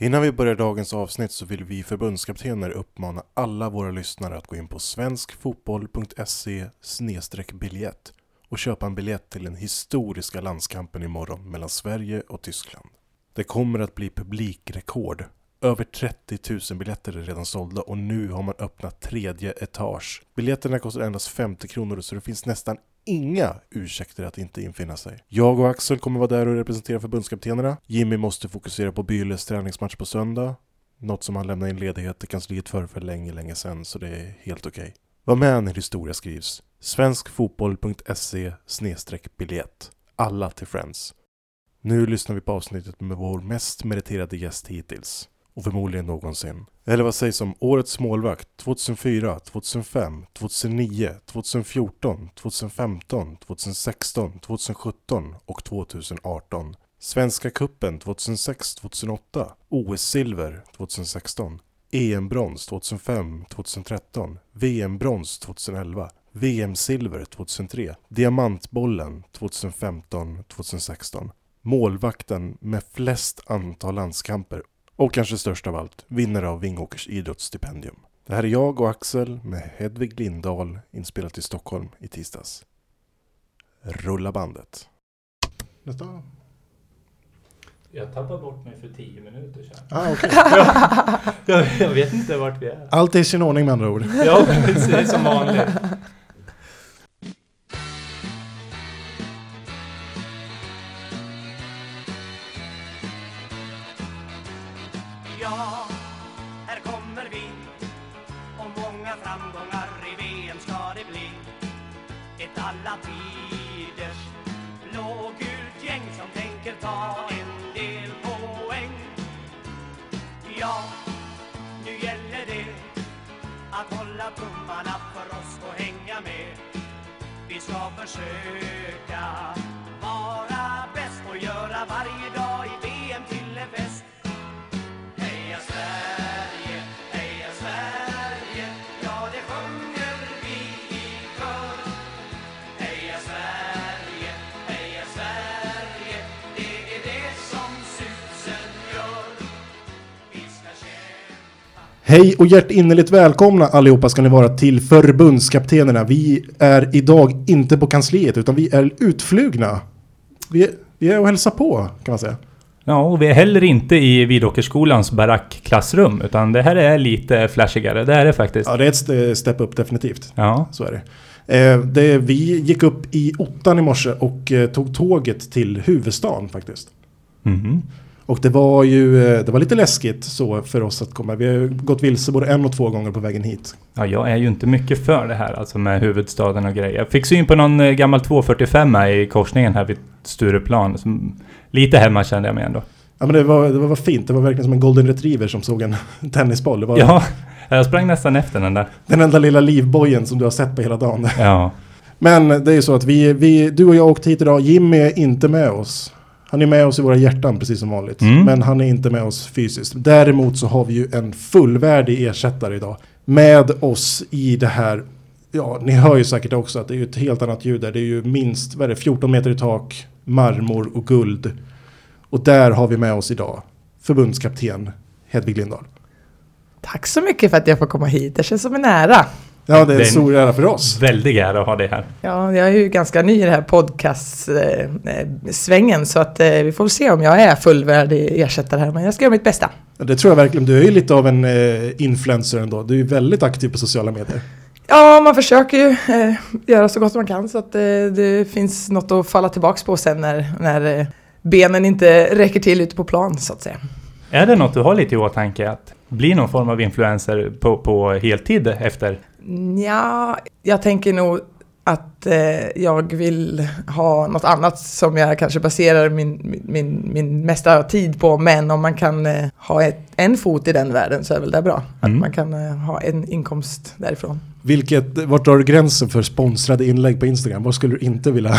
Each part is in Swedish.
Innan vi börjar dagens avsnitt så vill vi förbundskaptener uppmana alla våra lyssnare att gå in på svenskfotboll.se biljett och köpa en biljett till den historiska landskampen imorgon mellan Sverige och Tyskland. Det kommer att bli publikrekord. Över 30 000 biljetter är redan sålda och nu har man öppnat tredje etage. Biljetterna kostar endast 50 kronor så det finns nästan inga ursäkter att inte infinna sig. Jag och Axel kommer vara där och representera förbundskaptenerna. Jimmy måste fokusera på Byles träningsmatch på söndag. Något som han lämnade in ledighet till kansliet för för länge, länge sedan, så det är helt okej. Okay. Var med när historia skrivs. Svenskfotboll.se biljett. Alla till Friends. Nu lyssnar vi på avsnittet med vår mest meriterade gäst hittills och förmodligen någonsin. Eller vad sägs om Årets målvakt 2004, 2005, 2009, 2014, 2015, 2016, 2017 och 2018. Svenska kuppen 2006-2008, OS-silver 2016, EM-brons 2005, 2013, VM-brons 2011, VM-silver 2003, Diamantbollen 2015, 2016. Målvakten med flest antal landskamper och kanske störst av allt, vinnare av Vingåkers idrottsstipendium. Det här är jag och Axel med Hedvig Lindahl inspelat i Stockholm i tisdags. Rulla bandet. Nästa. Jag tappade bort mig för tio minuter sedan. Ah, okay. jag, jag, vet inte vart vi är. Allt är i sin ordning med andra ord. ja, precis som vanligt. Försöka Hej och hjärtinnerligt välkomna allihopa ska ni vara till förbundskaptenerna. Vi är idag inte på kansliet utan vi är utflugna. Vi är, vi är och hälsar på kan man säga. Ja, och vi är heller inte i Vidåkersskolans barackklassrum utan det här är lite flashigare. Det är det faktiskt. Ja, det är ett step up definitivt. Ja. Så är det. Eh, det. Vi gick upp i ottan i morse och eh, tog tåget till huvudstaden faktiskt. Mm. Och det var ju eh, det var lite läskigt så för oss att komma. Vi har gått vilse både en och två gånger på vägen hit. Ja, jag är ju inte mycket för det här, alltså med huvudstaden och grejer. Jag fick syn på någon eh, gammal 245 i korsningen här vid Stureplan. Som, lite hemma kände jag mig ändå. Ja, men det var, det var fint. Det var verkligen som en golden retriever som såg en tennisboll. Det var ja, jag sprang nästan efter den där. Den enda lilla livbojen som du har sett på hela dagen. Ja. Men det är ju så att vi, vi, du och jag åkte hit idag. Jimmy är inte med oss. Han är med oss i våra hjärtan precis som vanligt. Mm. Men han är inte med oss fysiskt. Däremot så har vi ju en fullvärdig ersättare idag. Med oss i det här. Ja, ni hör ju säkert också att det är ett helt annat ljud där. Det är ju minst, vad är det, 14 meter i tak, marmor och guld. Och där har vi med oss idag förbundskapten Hedvig Lindahl. Tack så mycket för att jag får komma hit. Det känns som en ära. Ja, det är en stor ära för oss. Väldig ära att ha dig här. Ja, jag är ju ganska ny i den här podcast-svängen så att eh, vi får se om jag är fullvärdig ersättare här. Men jag ska göra mitt bästa. Det tror jag verkligen. Du är ju lite av en eh, influencer ändå. Du är väldigt aktiv på sociala medier. Ja, man försöker ju eh, göra så gott man kan så att eh, det finns något att falla tillbaks på sen när, när eh, benen inte räcker till ute på plan så att säga. Är det något du har lite i åtanke att bli någon form av influencer på, på heltid efter? Ja, jag tänker nog att eh, jag vill ha något annat som jag kanske baserar min, min, min mesta tid på. Men om man kan eh, ha ett, en fot i den världen så är väl det bra. Mm. Att man kan eh, ha en inkomst därifrån. Vilket, vart drar du gränsen för sponsrade inlägg på Instagram? Vad skulle du inte vilja?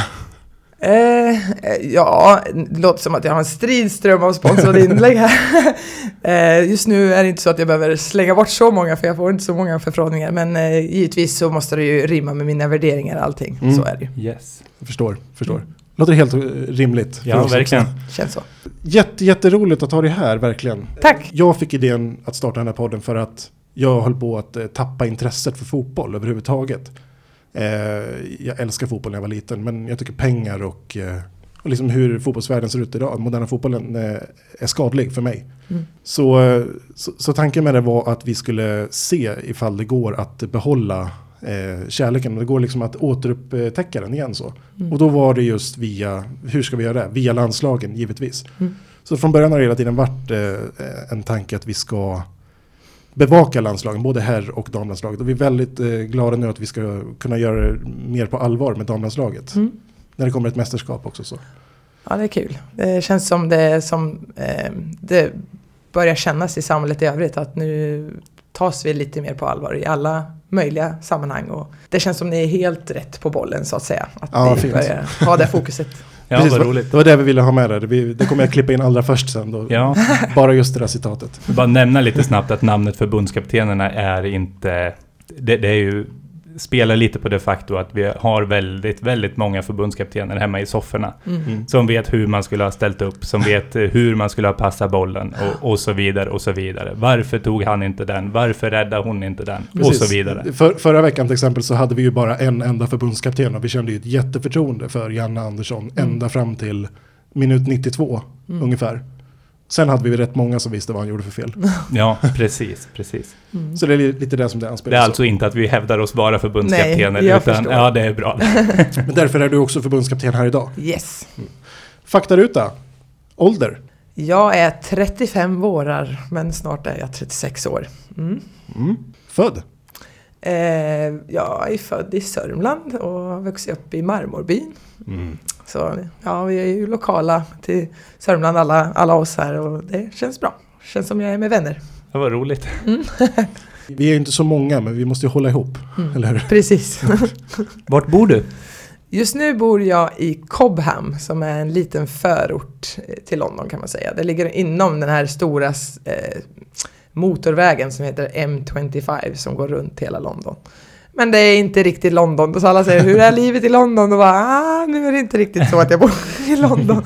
Eh, ja, det låter som att jag har en stridström av sponsrade inlägg här. eh, just nu är det inte så att jag behöver slänga bort så många för jag får inte så många förfrågningar. Men eh, givetvis så måste det ju rimma med mina värderingar och allting. Mm. Så är det ju. Yes. Jag förstår, förstår. Låter helt eh, rimligt. Ja, verkligen. Känns så. Jätte, jätteroligt att ha dig här, verkligen. Tack! Jag fick idén att starta den här podden för att jag höll på att eh, tappa intresset för fotboll överhuvudtaget. Eh, jag älskar fotboll när jag var liten, men jag tycker pengar och, eh, och liksom hur fotbollsvärlden ser ut idag, moderna fotbollen, eh, är skadlig för mig. Mm. Så, så, så tanken med det var att vi skulle se ifall det går att behålla eh, kärleken. Det går liksom att återupptäcka den igen så. Mm. Och då var det just via, hur ska vi göra det? Via landslagen givetvis. Mm. Så från början har det hela tiden varit eh, en tanke att vi ska bevaka landslagen, både herr och damlandslaget. Och vi är väldigt eh, glada nu att vi ska kunna göra det mer på allvar med damlandslaget. Mm. När det kommer ett mästerskap också så. Ja, det är kul. Det känns som det, som, eh, det börjar kännas i samhället i övrigt att nu tas vi lite mer på allvar i alla möjliga sammanhang. Och det känns som ni är helt rätt på bollen så att säga. Att Ja, ni fint. börjar ha det fokuset. Ja, Precis, vad roligt. Det var det vi ville ha med där. Det, det kommer jag klippa in allra först sen. Då. Ja, Bara just det där citatet. bara nämna lite snabbt att namnet förbundskaptenerna är inte... Det, det är ju... Spelar lite på det faktum att vi har väldigt, väldigt många förbundskaptener hemma i sofforna. Mm. Som vet hur man skulle ha ställt upp, som vet eh, hur man skulle ha passat bollen och, och så vidare och så vidare. Varför tog han inte den? Varför räddade hon inte den? Och Precis. så vidare. För, förra veckan till exempel så hade vi ju bara en enda förbundskapten och vi kände ju ett jätteförtroende för Janne Andersson Mm. ända fram till minut 92 Mm. ungefär. Sen hade vi rätt många som visste vad han gjorde för fel. Ja, precis, precis. Mm. Så det är li- lite det som det Det anspelar är sig alltså inte att vi hävdar oss vara förbundskaptener, Nej, jag utan förstår. ja, det är bra. Men därför är du också förbundskapten här idag. Yes. Faktaruta. Ålder. Jag är 35 vårar, men snart är jag 36 år. Mm. Mm. Född. Eh, jag är född i Sörmland och har vuxit upp i Marmorbyn. Mm. Så ja, vi är ju lokala till Sörmland alla, alla oss här och det känns bra. Känns som jag är med vänner. Det var roligt. Vi är inte så många men vi måste ju hålla ihop. Mm. Eller hur? Precis. Vart bor du? Just nu bor jag i Cobham som är en liten förort till London kan man säga. Det ligger inom den här stora eh, motorvägen som heter M25 som går runt hela London. Men det är inte riktigt London. Så alla säger hur är livet i London? Och bara, ah, nu är det inte riktigt så att jag bor i London.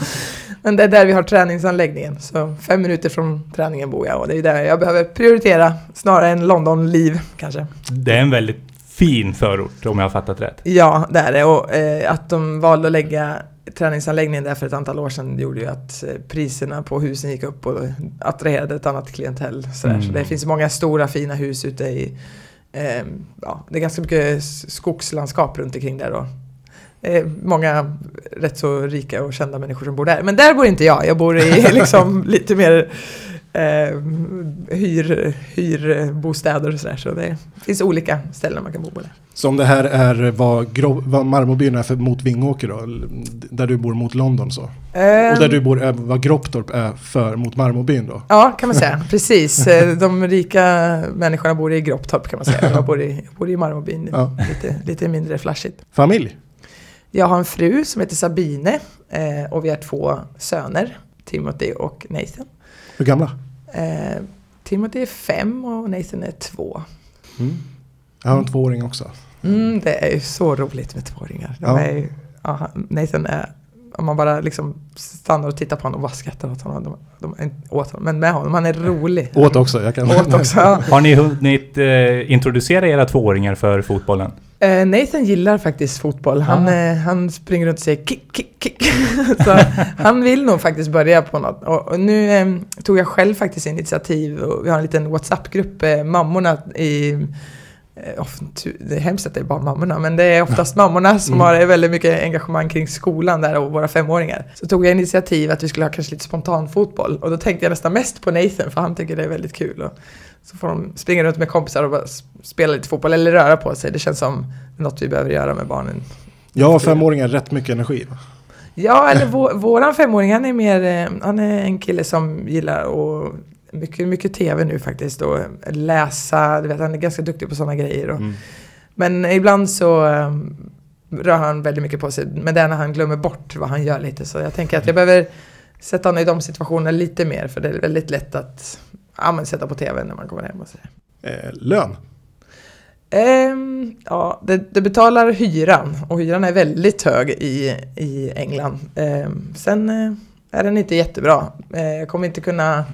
Men det är där vi har träningsanläggningen. Så fem minuter från träningen bor jag och det är där jag behöver prioritera snarare än London-liv kanske. Det är en väldigt fin förort, om jag har fattat rätt. Ja, det är det. Och eh, att de valde att lägga träningsanläggningen där för ett antal år sedan gjorde ju att eh, priserna på husen gick upp och attraherade ett annat klientell. Sådär. Så Mm. det finns många stora fina hus ute i... Eh, ja, det är ganska mycket skogslandskap runt omkring där då. Eh, många rätt så rika och kända människor som bor där. Men där bor inte jag. Jag bor i liksom lite mer eh, hyr, hyrbostäder och sådär. Så det finns olika ställen man kan bo på där. Så om det här är vad, vad Marmorbyn är för mot Vingåker då? Där du bor mot London så. Och där du bor är vad Gropptorp är för mot Marmorbyn då. Ja, kan man säga. Precis. Eh, De rika människorna bor i Gropptorp kan man säga. Jag bor i, bor i Marmorbyn. Ja. Lite, lite mindre flashigt. Familj. Jag har en fru som heter Sabine eh, och vi har två söner, Timothy och Nathan. Hur gamla? Eh, Timothy är fem och Nathan är två. Mm. Jag har en tvååring också. Mm, det är ju så roligt med tvååringar. De Ja. är ju, ja, han- Nathan är, om man bara liksom stannar och tittar på honom och bara skrattar åt honom. De, de åt honom, men med honom. Han är rolig. Åt också. Jag kan... Åt också. Ja. Har ni hunnit eh, introducera era tvååringar för fotbollen? Eh, Nathan gillar faktiskt fotboll. Han, eh, han springer runt och säger kick, kick, kick. så han vill nog faktiskt börja på något. Och, och nu eh, tog jag själv faktiskt initiativ och vi har en liten WhatsApp-grupp, eh, mammorna i eh, tu- det är hemskt att det är bara mammorna, men det är oftast mammorna som Mm. har eh, väldigt mycket engagemang kring skolan där och våra femåringar. Så tog jag initiativ att vi skulle ha kanske lite spontan fotboll och då tänkte jag nästan mest på Nathan för han tycker det är väldigt kul. Och så får de springa runt med kompisar och bara spela lite fotboll eller röra på sig. Det känns som något vi behöver göra med barnen. Har femåringar rätt mycket energi. Ja, eller vår, våran femåring, han är mer, eh, han är en kille som gillar och mycket, mycket tv nu faktiskt och läsa, du vet han är ganska duktig på sådana grejer. Och, Mm. Men ibland så eh, rör han väldigt mycket på sig, men det är när han glömmer bort vad han gör lite. Så jag tänker att jag behöver sätta honom i de situationerna lite mer, för det är väldigt lätt att ja, men sätta på tv när man kommer hem och så. Eh, lön. Ehm, ja, det, det betalar hyran och hyran är väldigt hög i, i England. Ehm, sen eh, är den inte jättebra. Eh, jag kommer inte kunna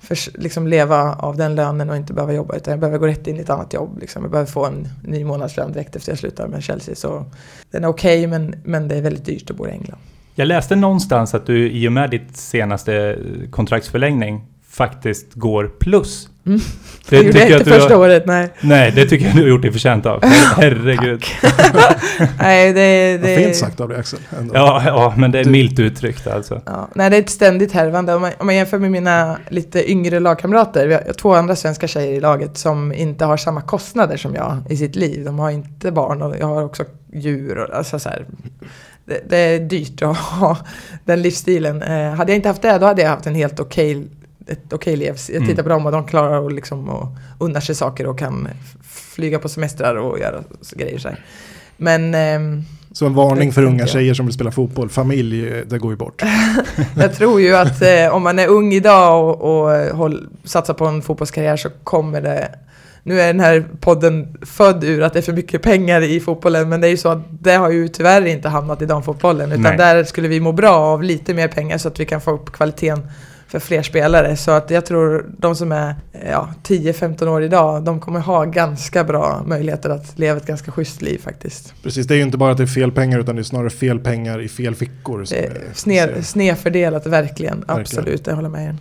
förs- liksom leva av den lönen och inte behöva jobba utan jag behöver gå rätt in i ett annat jobb. Liksom. Jag behöver få en ny månadslön direkt efter jag slutar med Chelsea. Så den är okej men, men det är väldigt dyrt att bo i England. Jag läste någonstans att du i och med ditt senaste kontraktsförlängning faktiskt går plus. Mm. Det jag gjorde tycker jag inte att du första har, året, nej. Nej, det tycker jag du har gjort dig förtjänt av. Herregud. nej det, Vad det, fint sagt av dig Axel. Ändå. Ja, ja, men det är Du- milt uttryckt alltså. Ja, nej, det är ett ständigt härvande. Om man, om man jämför med mina lite yngre lagkamrater, vi har två andra svenska tjejer i laget som inte har samma kostnader som jag i sitt liv. De har inte barn och jag har också djur. Och, alltså så här, det, det är dyrt att ha den livsstilen. Eh, hade jag inte haft det, då hade jag haft en helt okej ett okej liv. Jag Mm. tittar på dem och de klarar att liksom och unnar sig saker och kan flyga på semestrar och göra grejer så här. Men ehm, Så en varning för unga jag. tjejer som vill spela fotboll. Familj, eh, det går ju bort. Jag tror ju att eh, om man är ung idag och, och eh, håll, satsar på en fotbollskarriär så kommer det... Nu är den här podden född ur att det är för mycket pengar i fotbollen men det är ju så att det har ju tyvärr inte hamnat i damfotbollen utan Nej. där skulle vi må bra av lite mer pengar så att vi kan få upp kvaliteten för fler spelare. Så att jag tror de som är eh, ja, 10-15 år idag, de kommer ha ganska bra möjligheter att leva ett ganska schysst liv faktiskt. Precis, det är ju inte bara att det är fel pengar utan det är snarare fel pengar i fel fickor. som Det är- är sne, snedfördelat verkligen, Verkligen. absolut, jag håller med er.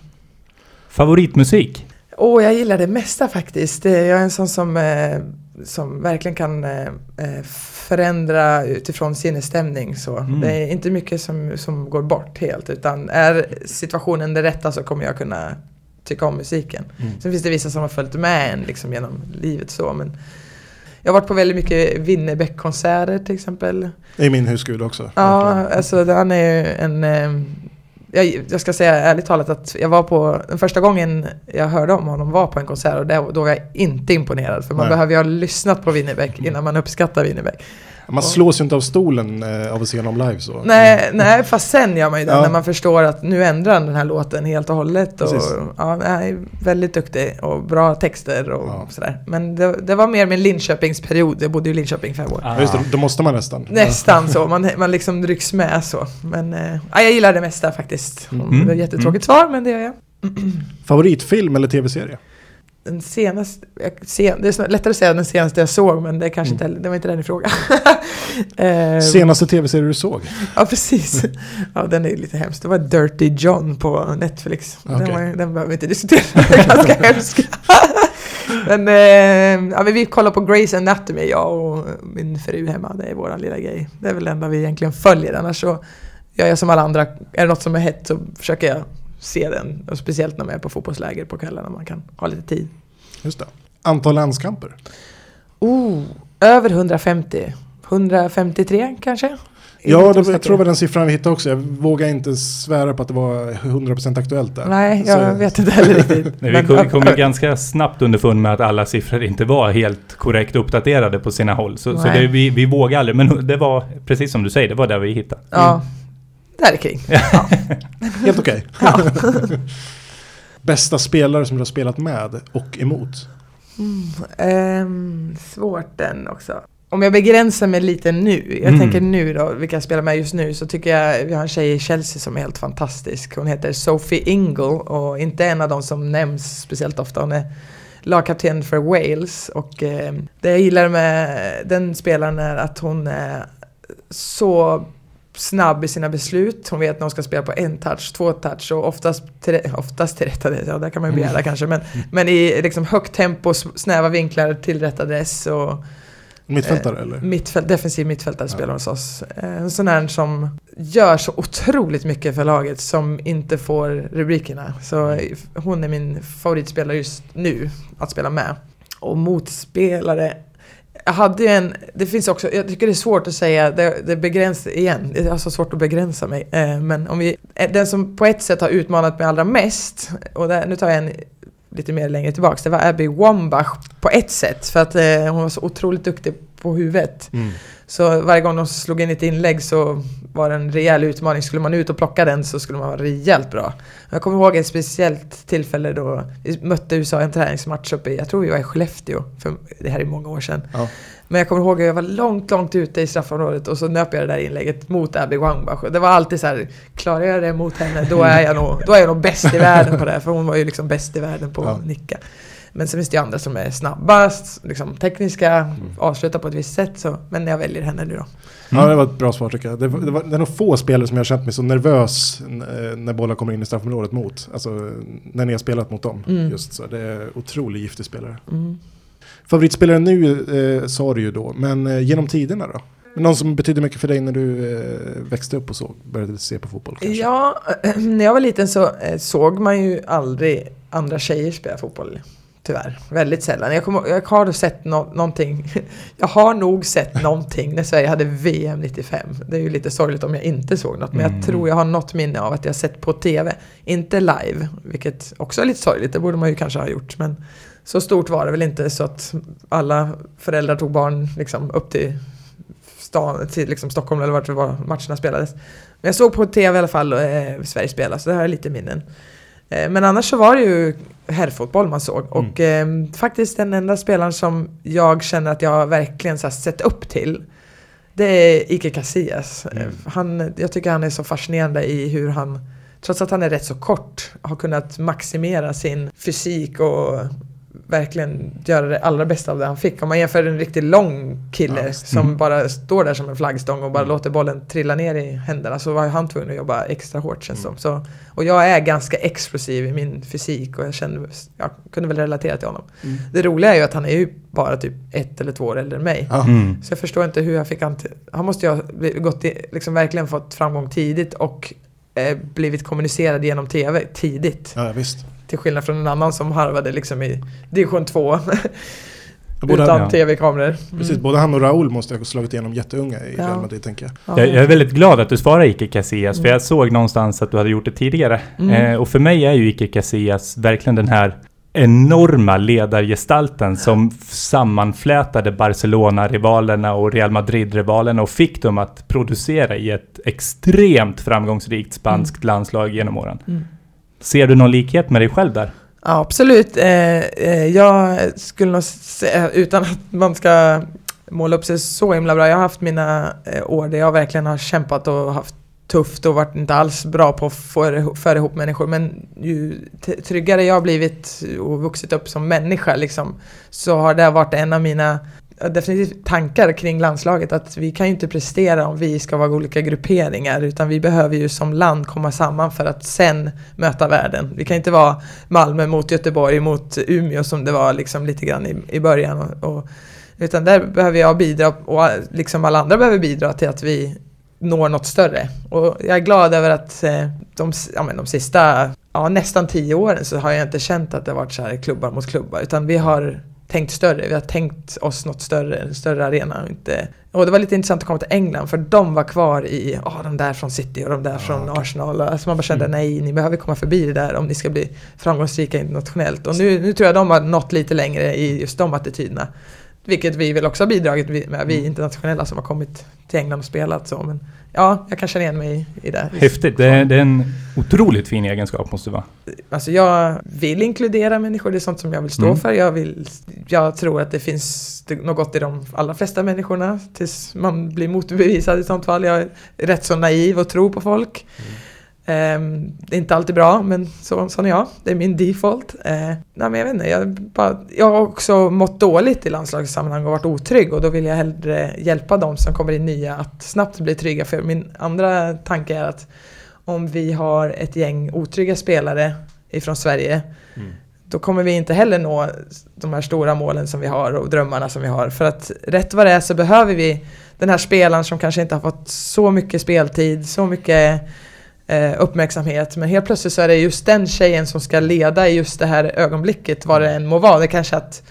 Favoritmusik? Åh, jag gillar det mesta faktiskt. Eh, Jag är en sån som, eh, som verkligen kan eh, eh, förändra utifrån sinnesstämning. Så. Mm. Det är inte mycket som, som går bort helt. Utan är situationen det rätta så kommer jag kunna tycka om musiken. Mm. Sen finns det vissa som har följt med en liksom, genom livet så. Men jag har varit på väldigt mycket Winnerbäck-konserter till exempel. Är min husgud också. Ja, alltså han är ju en... Jag, jag ska säga ärligt talat att jag var på... Den första gången jag hörde om honom var på en konsert och det, då var jag inte imponerad. För man Nej. behöver ju ha lyssnat på Winnerbäck innan man uppskattar Winnerbäck. Man slås ju inte av stolen eh, av att se honom live så. Nej, nej, fast sen gör man ju det Ja. när man förstår att nu ändrar han den här låten helt och hållet. Och, Precis. ja, nej, väldigt duktig och bra texter och Ja. sådär. Men det, det var mer min Linköpingsperiod. Jag bodde ju i Linköping fem år. Ja, just det, då måste man nästan. Nästan så, man, man liksom rycks med så. Men eh, ja, jag gillar det mesta faktiskt. Mm. Det var ett jättetråkigt svar, men det gör jag. Favoritfilm eller tv-serie? Den senaste, sen, det är lättare att säga den senaste jag såg, men det kanske Mm. inte, det var inte den i fråga. eh, Senaste tv-serie du såg? Ja, precis. Ja, den är lite hemskt. Det var Dirty John på Netflix. Den, Okej. var, den behöver vi inte diskutera. Den är ganska hemsk. men, eh, ja, men vi kollar på Grey's Anatomy, jag och min fru hemma. Det är vår lilla grej. Det är väl det enda vi egentligen följer. Annars så gör jag som alla andra. Är det något som är hett så försöker jag se den. Och speciellt när man är på fotbollsläger på kvällarna. Man kan ha lite tid. Just det. Antal landskamper? Oh, över 150. 153 kanske? Ja, det, jag tror det var den siffran vi hittade också. Jag vågar inte svära på att det var 100% aktuellt där. Nej, jag Så- vet inte heller riktigt. Nej, vi kom, kom ju ganska snabbt underfund med att alla siffror inte var helt korrekt uppdaterade på sina håll. Så, så det, vi, vi vågade aldrig. Men det var, precis som du säger, det var där vi hittade. Ja, där kring. Ja. Helt okej. Ja. Bästa spelare som du har spelat med och emot? Ehm, svårt den också. Om jag begränsar mig lite nu, jag Mm. tänker nu då, vilka jag spelar med just nu, så tycker jag vi har en tjej i Chelsea som är helt fantastisk. Hon heter Sophie Ingle och inte en av de som nämns speciellt ofta. Hon är lagkapten för Wales och eh, det jag gillar med den spelaren är att hon är så snabb i sina beslut. Hon vet när hon ska spela på en touch, två touch och oftast, till, oftast till rätt adress. Ja, där kan man ju begära kanske. Men, men i liksom högt tempo, snäva vinklar till rätt adress och Mittfältare eh, eller? Mittfält, defensiv mittfältare Ja. spelar hos oss. Eh, En sån här som gör så otroligt mycket för laget som inte får rubrikerna. Så eh, hon är min favoritspelare just nu att spela med. Och motspelare jag hade ju en, det finns också, jag tycker det är svårt att säga, det, det begränsar, igen, det är så svårt att begränsa mig. Eh, men om vi, eh, den som på ett sätt har utmanat mig allra mest, och där, nu tar jag en lite mer längre tillbaks, det var Abby Wambach på ett sätt. För att eh, hon var så otroligt duktig på huvudet. Mm. Så varje gång de slog in ett inlägg så var det en rejäl utmaning. Skulle man ut och plocka den så skulle man vara rejält bra. Jag kommer ihåg ett speciellt tillfälle då vi mötte USA i en träningsmatch uppe i, jag tror vi var i Skellefteå, för det här är många år sedan. Ja. Men jag kommer ihåg att jag var långt, långt ute i straffområdet och så nöp jag det där inlägget mot Abby Wangbach. Det var alltid så här, klarar jag det mot henne då är jag nog, då är jag nog bäst i världen på det. För hon var ju liksom bäst i världen på Ja. att nicka. Men sen finns det ju andra som är snabbast, liksom tekniska, Mm. avslutar på ett visst sätt. Så, men jag väljer henne nu då. Ja, det var ett bra svar tycker jag. Det, var, det, var, det är nog få spelare som jag har känt mig så nervös eh, när bollar kommer in i straffområdet mot. Alltså när ni har spelat mot dem. Mm. Just så. Det är otroligt giftig spelare. Mm. Favoritspelare nu eh, sa du ju då, men eh, genom tiderna då? Någon som betydde mycket för dig när du eh, växte upp och så började se på fotboll kanske? Ja, när jag var liten så eh, såg man ju aldrig andra tjejer spela fotboll. Tyvärr, väldigt sällan. Jag, kommer, jag har sett nå- någonting. Jag har nog sett någonting när Sverige hade VM 95. Det är ju lite sorgligt om jag inte såg något. Men Mm. jag tror jag har något minne av att jag sett på TV. Inte live, vilket också är lite sorgligt. Det borde man ju kanske ha gjort. Men så stort var det väl inte så att alla föräldrar tog barn liksom, upp till, stan, till liksom, Stockholm eller vart det var matcherna spelades. Men jag såg på TV i alla fall eh, Sverige spela, så det här är lite minnen. Eh, men annars så var det ju herrfotboll man såg. Och eh, faktiskt den enda spelaren som jag känner att jag verkligen så här, sett upp till, det är Ike Casillas. Eh, Han, jag tycker han är så fascinerande i hur han, trots att han är rätt så kort, har kunnat maximera sin fysik och verkligen göra det allra bästa av det han fick. Om man jämför en riktigt lång kille Ja, som Mm. bara står där som en flaggstång och bara låter bollen trilla ner i händerna så var han tvungen att jobba extra hårt känns det som. Så, och jag är ganska explosiv i min fysik och jag kände, jag kunde väl relatera till honom. Mm. Det roliga är ju att han är ju bara typ ett eller två år äldre än mig. Ja. Mm. Så jag förstår inte hur jag fick han till, Han måste ju ha gått i, liksom verkligen fått framgång tidigt och eh, blivit kommunicerad genom TV tidigt. ja, visst. Till skillnad från en annan som harvade liksom i division 2 Både, utan ja. TV-kameror. precis, både han och Raúl måste ha slagit igenom jätteunga i Ja. Real Madrid tänker jag. Ja. Jag, jag är väldigt glad att du svarar Ike Casillas, för Mm. jag såg någonstans att du hade gjort det tidigare. Mm. Eh, och för mig är ju Ike Casillas verkligen den här enorma ledargestalten som sammanflätade Barcelona-rivalerna och Real Madrid-rivalerna och fick dem att producera i ett extremt framgångsrikt spanskt landslag genom åren. Ser du någon likhet med dig själv där? Ja, absolut. Eh, eh, jag skulle nog säga, utan att man ska måla upp sig så himla bra. Jag har haft mina eh, år där jag verkligen har kämpat och haft tufft och varit inte alls bra på att få- föra ihop människor. Men ju tryggare jag har blivit och vuxit upp som människa liksom, så har det varit en av mina Eh, definitivt tankar kring landslaget att vi kan ju inte prestera om vi ska vara olika grupperingar utan vi behöver ju som land komma samman för att sen möta världen. Vi kan inte vara Malmö mot Göteborg mot Umeå som det var liksom lite grann i, i början. Och, och, utan där behöver jag bidra och liksom alla andra behöver bidra till att vi når något större. Och jag är glad över att eh, de, ja, men de sista ja, nästan tio åren så har jag inte känt att det har varit så här klubbar mot klubbar utan vi har tänkt större. Vi har tänkt oss något större, en större arena. Och, inte, och det var lite intressant att komma till England för de var kvar i, ja de där från City och de där från Arsenal. Alltså man bara kände nej, ni behöver komma förbi det där om ni ska bli framgångsrika internationellt. Och nu, nu tror jag de har nått lite längre i just de attityderna. Vilket vi väl också har bidragit med, vi internationella som har kommit till England och spelat så. Men ja, jag kan känna igen mig i det. Häftigt. Det är, det är en otroligt fin egenskap måste det vara. Alltså jag vill inkludera människor, det är sånt som jag vill stå Mm. för. Jag, vill, jag tror att det finns något i de allra flesta människorna tills man blir motbevisad i sånt fall. Jag är rätt så naiv och tror på folk. Ehm, det är inte alltid bra, men så, sån är jag. Det är min default. Uh, nej, men jag vet inte, jag, bara, jag har också mått dåligt i landslagssammanhang och varit otrygg och då vill jag hellre hjälpa de som kommer in nya att snabbt bli trygga. För min andra tanke är att om vi har ett gäng otrygga spelare ifrån Sverige då kommer vi inte heller nå de här stora målen som vi har och drömmarna som vi har. För att rätt vad det är så behöver vi den här spelaren som kanske inte har fått så mycket speltid, så mycket eh, uppmärksamhet. Men helt plötsligt så är det just den tjejen som ska leda i just det här ögonblicket, vad det än må vara. Det kanske att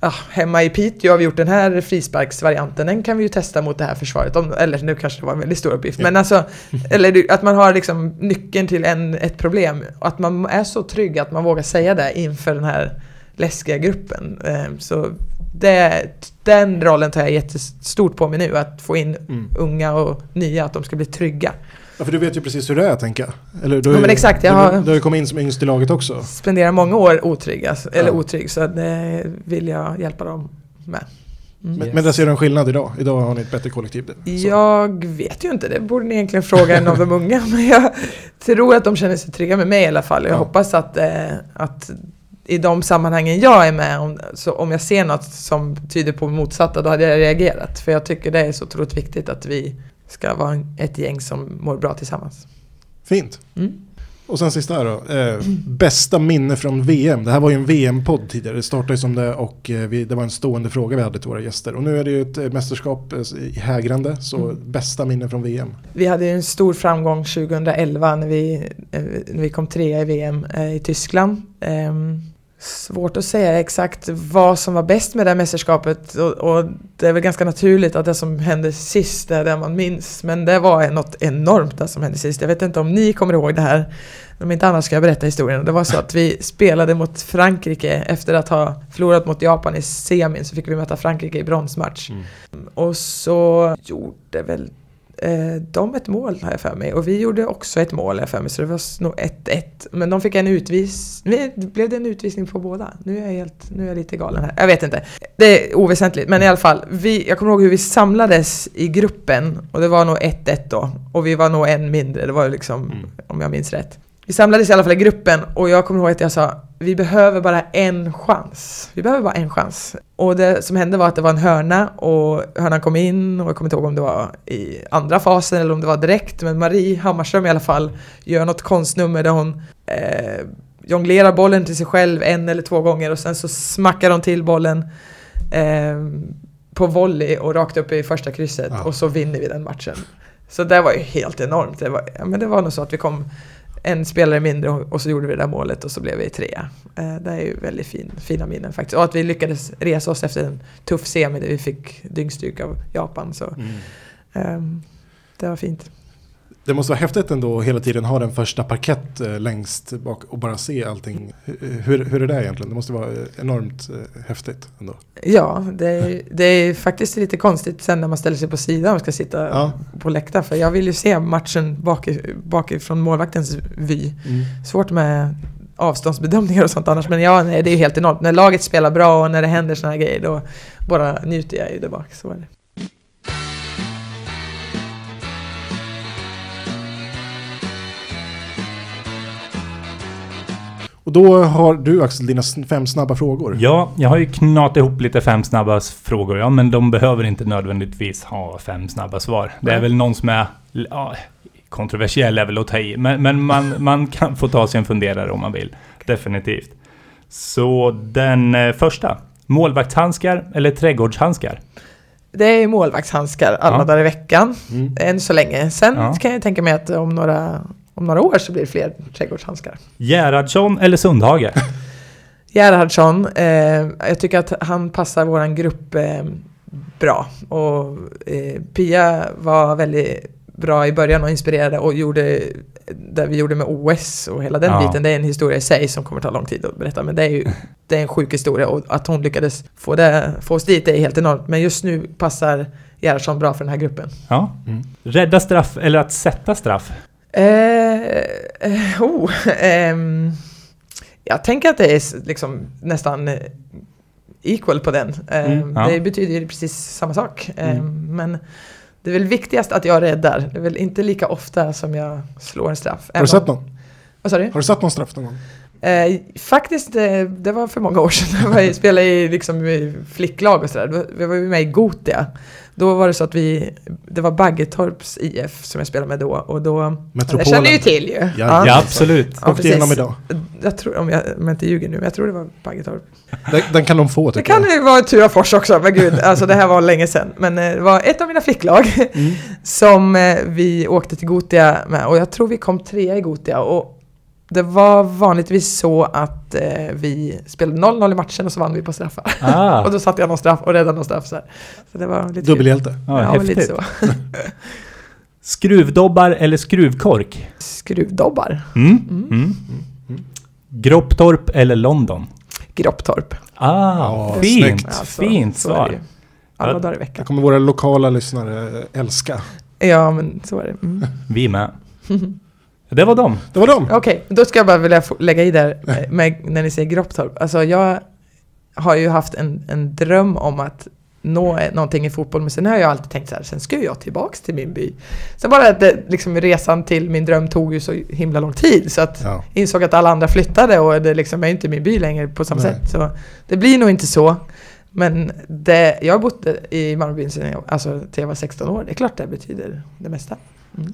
ah, hemma i Piteå har vi gjort den här frisparksvarianten, den kan vi ju testa mot det här försvaret. Om, eller nu kanske det var en väldigt stor uppgift, men alltså eller att man har liksom nyckeln till en, ett problem och att man är så trygg att man vågar säga det inför den här läskiga gruppen. Eh, Så det, den rollen tar jag jättestort på mig nu, att få in Mm. unga och nya, att de ska bli trygga. Ja, för du vet ju precis hur det är, tänker jag. Eller, du, Ja, men exakt, jag du, har- du har ju kommit in som yngst i laget också. Spenderar många år otrygg, alltså, eller Ja. otrygg, så det vill jag hjälpa dem med. Mm. Men, Yes. men där ser du en skillnad idag. Idag har ni ett bättre kollektiv. Så. Jag vet ju inte, det borde ni egentligen fråga en av de unga. Men jag tror att de känner sig trygga med mig i alla fall. Jag Ja. hoppas att, eh, att i de sammanhangen jag är med, om, så om jag ser något som tyder på motsatta, då hade jag reagerat. För jag tycker det är så otroligt viktigt att vi ska vara ett gäng som mår bra tillsammans. Fint. Mm. Och sen sista här då. Eh, bästa minne från VM. Det här var ju en VM-podd tidigare. Det startade ju som det och eh, vi, det var en stående fråga vi hade till våra gäster. Och nu är det ju ett eh, mästerskap eh, i hägrande. Så Mm. bästa minne från VM. Vi hade ju en stor framgång 2011 när vi, när vi kom trea i VM i Tyskland. Ehm, Svårt att säga exakt vad som var bäst med det här mästerskapet och, och det är väl ganska naturligt att det som hände sist är det man minns. Men det var något enormt det som hände sist. Jag vet inte om ni kommer ihåg det här. Om inte annars ska jag berätta historien. Det var så att vi spelade mot Frankrike efter att ha förlorat mot Japan i semin så fick vi möta Frankrike i bronsmatch. Och så gjorde väl eh, de ett mål har jag för mig. Och vi gjorde också ett mål har jag för mig. Så det var nog 1-1. Men de fick en utvisning. Blev det en utvisning på båda? Nu är jag, helt, nu är jag lite galen här. Jag vet inte. Det är oväsentligt. Men i alla fall. Vi, jag kommer ihåg hur vi samlades i gruppen. Och det var nog 1-1 då. Och vi var nog en mindre. Det var ju liksom, om jag minns rätt. Vi samlades i alla fall i gruppen och jag kommer ihåg att jag sa vi behöver bara en chans. Vi behöver bara en chans. Och det som hände var att det var en hörna och hörnan kom in och jag kommer inte ihåg om det var i andra fasen eller om det var direkt. Men Marie Hammarström i alla fall gör något konstnummer där hon eh, jonglerar bollen till sig själv en eller två gånger och sen så smackar hon till bollen eh, på volley och rakt upp i första krysset Ja. och så vinner vi den matchen. Så det var ju helt enormt. Det var, ja, men det var nog så att vi kom en spelare mindre och, så gjorde vi det där målet och så blev vi trea. Eh, det är ju väldigt fin, fina minnen faktiskt. Och att vi lyckades resa oss efter en tuff semi där vi fick dyngstryk av Japan. Så ehm, det var fint. Det måste vara häftigt ändå att hela tiden ha den första parkett eh, längst bak och bara se allting. Hur, hur, är det egentligen? Det måste vara eh, enormt eh, häftigt ändå. Ja, det är, det är faktiskt lite konstigt sen när man ställer sig på sidan och ska sitta Ja. på läktaren. För jag vill ju se matchen baki- bakifrån målvaktens vy. Svårt med avståndsbedömningar och sånt annars. Men ja, nej, det är ju helt enormt. När laget spelar bra och när det händer såna här grejer då bara njuter jag ju där bak. Så är det. Och då har du Axel dina fem snabba frågor. Ja, jag har ju knat ihop lite fem snabba frågor. Ja, men de behöver inte nödvändigtvis ha fem snabba svar. Det är Nej. väl någon som är... Ja, kontroversiell är väl att ta i. Men, men man, man kan få ta sig en funderare om man vill. Definitivt. Så den eh, första. Målvaktshandskar eller trädgårdshandskar? Det är målvaktshandskar alla Ja. dagar i veckan. Mm. Än så länge. Sen Ja. kan jag tänka mig att om några, om några år så blir det fler trädgårdshandskar. Gerhardsson eller Sundhage? Gerhardsson, eh, jag tycker att han passar våran grupp eh, bra. Och eh, Pia var väldigt bra i början och inspirerade och gjorde det vi gjorde med OS och hela den Ja. biten. Det är en historia i sig som kommer ta lång tid att berätta. Men det är ju det är en sjuk historia och att hon lyckades få, det, få oss dit är helt enormt. Men just nu passar Gerhardsson bra för den här gruppen. Ja. Mm. Rädda straff eller att sätta straff? Eh, eh, oh, ehm, jag tänker att det är liksom nästan eh, equal på den. Ehm, Mm, ja. Det betyder precis samma sak. Ehm, Mm. Men det är väl viktigast att jag räddar. Det är väl inte lika ofta som jag slår en straff. Har du sett någon? Vad sa du? Har du satt någon straff någon gång? Eh, faktiskt, eh, det var för många år sedan. Jag spelade i, liksom, i flicklag och sådär. Vi var ju med i Gotia. Då var det så att vi, det var Baggetorps IF som jag spelade med då. Och då, Metropolen. jag känner ju till ju. Ja, Ja, absolut. Ja, Åkte igenom idag. Jag tror, om jag, om jag inte ljuger nu, men jag tror det var Baggetorp. Den, den kan de få Det tycker kan jag. ju vara Turafors också, men gud, alltså det här var länge sedan. Men eh, det var ett av mina flicklag Mm. som eh, vi åkte till Gotia med och jag tror vi kom trea i Gotia och det var vanligtvis så att eh, vi spelade 0-0 i matchen och så vann vi på straffar. Ah, Och då satte jag någon straff och räddade någon straff så, här. så det var lite Dubbelhjälte. ja, Ja, men lite häftigt. så. Skruvdobbar eller skruvkork? Skruvdobbar. Mm. Mm. Mm. Gropptorp eller London? Gropptorp. Ah, Ja, fint, snyggt. Alltså, fint det svar. Alla dagar i Det veckan. kommer våra lokala lyssnare älska. Ja, men så är det. Mm. Vi med. Det var dem. Det var dem. Okej, då ska jag bara vilja få- lägga i där eh, med, när ni säger Gropptorp. Alltså jag har ju haft en, en dröm om att nå eh, någonting i fotboll, men sen har jag alltid tänkt så här, sen ska jag tillbaks till min by. Sen bara att det, liksom, resan till min dröm tog ju så himla lång tid, så att Ja. insåg att alla andra flyttade och det liksom är inte min by längre på samma Nej. sätt. Så det blir nog inte så. Men det, jag har bott i Malmöbyn sedan jag, alltså, till jag var 16 år. Det är klart det betyder det mesta.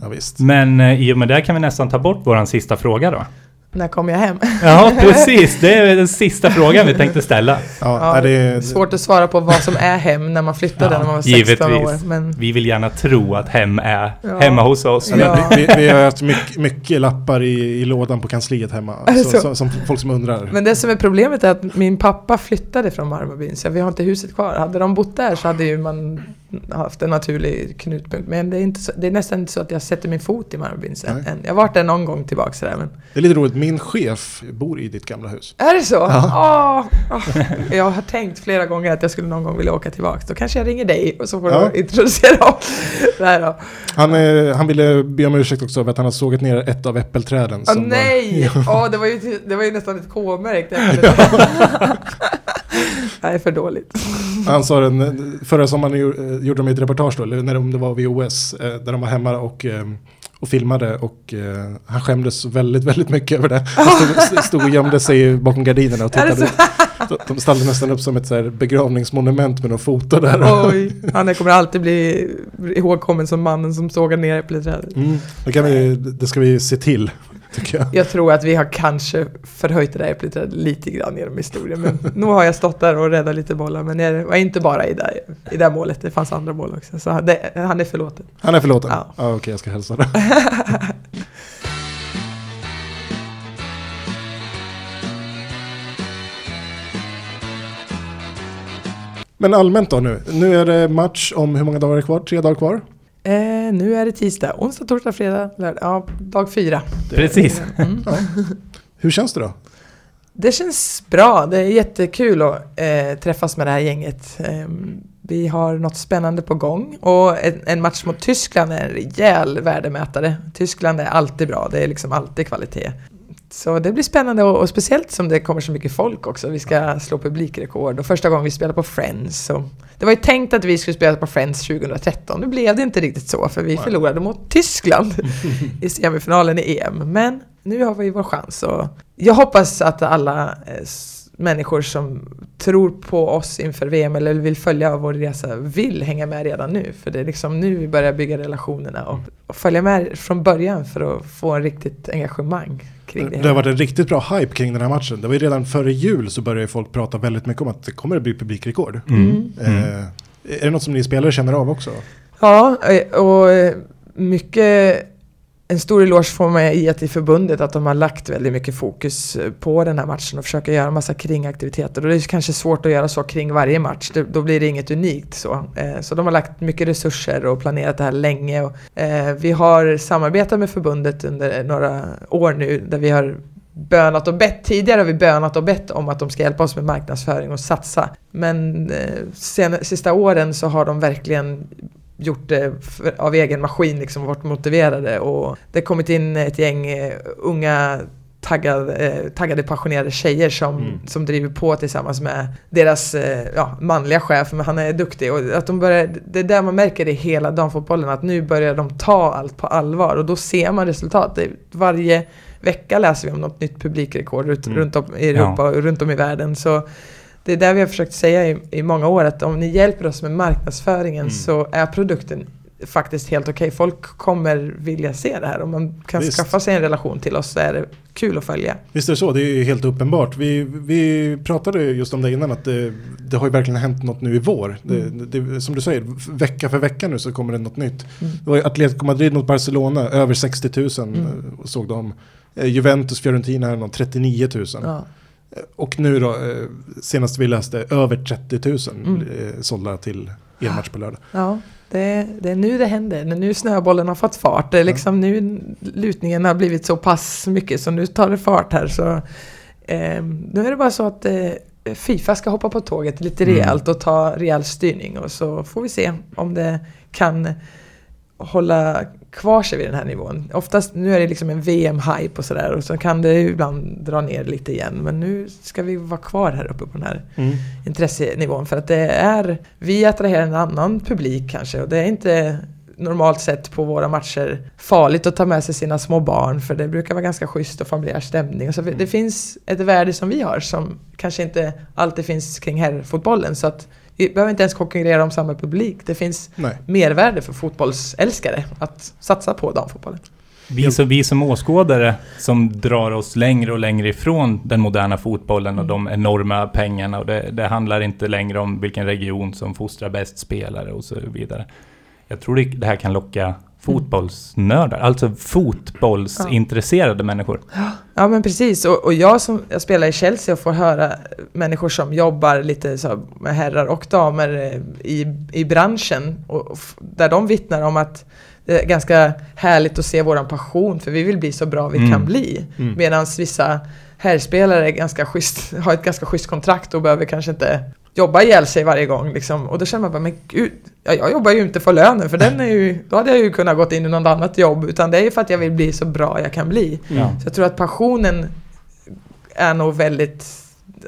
Ja, visst. Men eh, i och med det kan vi nästan ta bort våran sista fråga då. När kommer jag hem? Ja, precis. Det är den sista frågan vi tänkte ställa. Ja, Ja, det är, Svårt att svara på vad som är hem när man flyttade Ja, när man var 16 givetvis. år. Men Vi vill gärna tro att hem är Ja. hemma hos oss. Ja. Men vi, vi, vi har haft mycket, mycket lappar i, i lådan på kansliet hemma. Alltså. Så, så, som folk som undrar. Men det som är problemet är att min pappa flyttade från Marmarbyn så vi har inte huset kvar. Hade de bott där så hade ju man haft en naturlig knutpunkt. Men det är, inte så, det är nästan inte så att jag sätter min fot i Marmarbyn sen. Nej. än. Jag har varit där någon gång tillbaka sådär men... Det är lite roligt, min chef bor i ditt gamla hus. Är det så? Åh, åh. Jag har tänkt flera gånger att jag skulle någon gång vilja åka tillbaka. Då kanske jag ringer dig och så får Ja. du introducera det. Han, eh, han ville be om ursäkt också för att han har sågat ner ett av äppelträden. Åh var- nej! Åh, det, var ju, det var ju nästan ett K-märkt Nej, för dåligt. Han sa den, förra sommaren gjo- gjorde de ett reportage då, eller när de, det var vid OS, eh, där de var hemma och, eh, och filmade och eh, han skämdes väldigt, väldigt mycket över det. Han stod, stod och gömde sig bakom gardinerna och tittade. De- De ställde nästan upp som ett så begravningsmonument med några foto där. Oj, han kommer alltid bli ihågkommen som mannen som sågade ner äppelträdet. Mm, det, vi, det ska vi se till, tycker jag. Jag tror att vi har kanske förhöjt det där äppelträdet lite grann genom historien. Men nu har jag stått där och räddat lite bollar. Men jag var inte bara i det, i det målet, det fanns andra mål också. Så det, han är förlåten. Han är förlåten? Ja. Ja. Okej, jag ska hälsa det. Men allmänt då nu. Nu är det match om hur många dagar är det kvar? Tre dagar kvar? Eh, nu är det tisdag, onsdag, torsdag, fredag, lördag. Ja, dag fyra. precis. Mm. Hur känns det då? Det känns bra. Det är jättekul att eh, träffas med det här gänget. Ehm, vi har något spännande på gång och en, en match mot Tyskland är en rejäl värdemätare. Tyskland är alltid bra, det är liksom alltid kvalitet. Så det blir spännande och, och speciellt som det kommer så mycket folk också. Vi ska slå publikrekord och första gången vi spelar på Friends. Så det var ju tänkt att vi skulle spela på Friends 2013. Nu blev det inte riktigt så för vi förlorade mot Tyskland i semifinalen i EM. Men nu har vi vår chans och jag hoppas att alla eh, människor som tror på oss inför VM eller vill följa vår resa vill hänga med redan nu. För det är liksom nu vi börjar bygga relationerna och, och följa med från början för att få en riktigt engagemang kring det. Det har varit en riktigt bra hype kring den här matchen. Det var ju redan före jul så började folk prata väldigt mycket om att det kommer att bli publikrekord. Mm. Eh, är det något som ni spelare känner av också? Ja, eh, och eh, mycket en stor eloge får man i att i förbundet att de har lagt väldigt mycket fokus eh, på den här matchen och försöker göra massa kringaktiviteter. Och det är kanske svårt att göra så kring varje match, det, då blir det inget unikt så. Eh, Så de har lagt mycket resurser och planerat det här länge. Och, eh, vi har samarbetat med förbundet under några år nu där vi har bönat och bett. Tidigare har vi bönat och bett om att de ska hjälpa oss med marknadsföring och satsa. Men eh, sen, sista åren så har de verkligen gjort det för, av egen maskin, liksom varit motiverade och det har kommit in ett gäng eh, unga taggade, eh, taggade passionerade tjejer som, Mm. som driver på tillsammans med deras eh, ja, manliga chef, men han är duktig och att de börjar, det är där man märker det i hela damfotbollen att nu börjar de ta allt på allvar och då ser man resultat. Varje vecka läser vi om något nytt publikrekord Mm. runt om i Europa och runt om i världen så det är där vi har försökt säga i, i många år att om ni hjälper oss med marknadsföringen Mm. så är produkten faktiskt helt okej. Folk kommer vilja se det här. Om man kan Visst. skaffa sig en relation till oss så är det kul att följa. Visst är det så, det är helt uppenbart. Vi, vi pratade just om det innan att det, det har ju verkligen hänt något nu i vår. Det, det, som du säger, vecka för vecka nu så kommer det något nytt. Mm. Det var ju Atletico Madrid mot Barcelona, över 60 000 Mm. såg de. Eh, Juventus, Fiorentina här någon 39 000. Ja. Eh, Och nu då, eh, senast vi läste, över 30 000 Mm. eh, sålda till er match på lördag. Ja, det, det är nu det händer. Det är nu snöbollen har fått fart. Det är liksom nu lutningen har blivit så pass mycket så nu tar det fart här. Så, eh, nu är det bara så att eh, Fifa ska hoppa på tåget lite Mm. rejält och ta rejäl styrning och så får vi se om det kan hålla kvar sig vid den här nivån. Oftast, nu är det liksom en VM-hype och sådär och så kan det ibland dra ner lite igen men nu ska vi vara kvar här uppe på den här Mm. intressenivån för att det är, vi attraherar en annan publik kanske och det är inte normalt sett på våra matcher farligt att ta med sig sina små barn för det brukar vara ganska schysst och familjär stämning. Så det finns ett värde som vi har som kanske inte alltid finns kring herrfotbollen så att vi behöver inte ens konkurrera om samma publik. Det finns Nej. mervärde för fotbollsälskare att satsa på damfotbollen. Vi som, vi som åskådare som drar oss längre och längre ifrån den moderna fotbollen och de enorma pengarna och det, det handlar inte längre om vilken region som fostrar bäst spelare och så vidare. Jag tror det, det här kan locka fotbollsnördar, alltså fotbollsintresserade människor. Ja men precis, och, och jag som jag spelar i Chelsea och får höra människor som jobbar lite så med herrar och damer eh, i, i branschen och, och där de vittnar om att det är ganska härligt att se våran passion för vi vill bli så bra vi Mm. kan bli. Mm. Medan vissa herrspelare ganska schysst, har ett ganska schysst kontrakt och behöver kanske inte jobba ihjäl sig varje gång. Liksom. Och då känner man bara, men gud, ja, jag jobbar ju inte för lönen för den är ju, då hade jag ju kunnat gått in i något annat jobb. Utan det är ju för att jag vill bli så bra jag kan bli. Ja. Så jag tror att passionen är nog väldigt,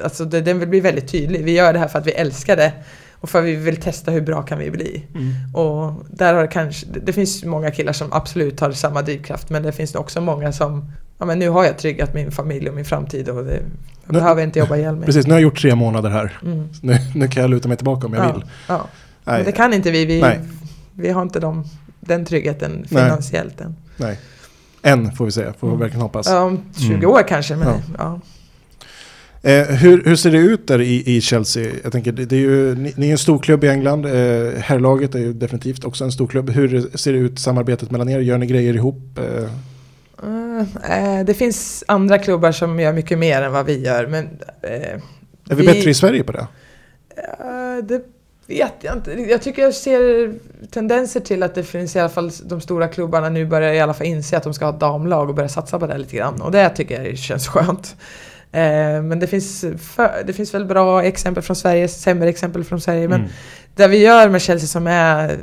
alltså det, den vill bli väldigt tydlig. Vi gör det här för att vi älskar det och för att vi vill testa hur bra kan vi bli. Mm. Och där har det kanske, det, det finns många killar som absolut har samma drivkraft men det finns också många som, ja men nu har jag tryggat min familj och min framtid och det, jag Nu- behöver inte jobba ihjäl mig. Precis, nu har jag gjort tre månader här. Mm. Nu, nu kan jag luta mig tillbaka om jag Ja, vill. ja. Nej, Men det kan inte vi, vi, Nej. vi har inte de, den tryggheten finansiellt än. nej. Än får vi säga, får vi Mm. verkligen hoppas. Ja, om 20 Mm. år kanske men Ja. ja. Eh, hur, hur ser det ut där i, i Chelsea? Jag tänker, det, det är ju, ni, ni är en stor klubb i England. Eh, herrlaget är ju definitivt också en stor klubb. Hur ser det ut samarbetet mellan er? Gör ni grejer ihop? Eh, Eh, det finns andra klubbar som gör mycket mer än vad vi gör men eh, är vi, bättre i Sverige på det? Eh, det vet jag inte. Jag tycker jag ser tendenser till att det finns i alla fall de stora klubbarna nu börjar i alla fall inse att de ska ha ett damlag och börja satsa på det lite grann. Och det tycker jag känns skönt. Eh, Men det finns, för, det finns väl bra exempel från Sverige, sämre exempel från Sverige. Men Mm. det vi gör med Chelsea som är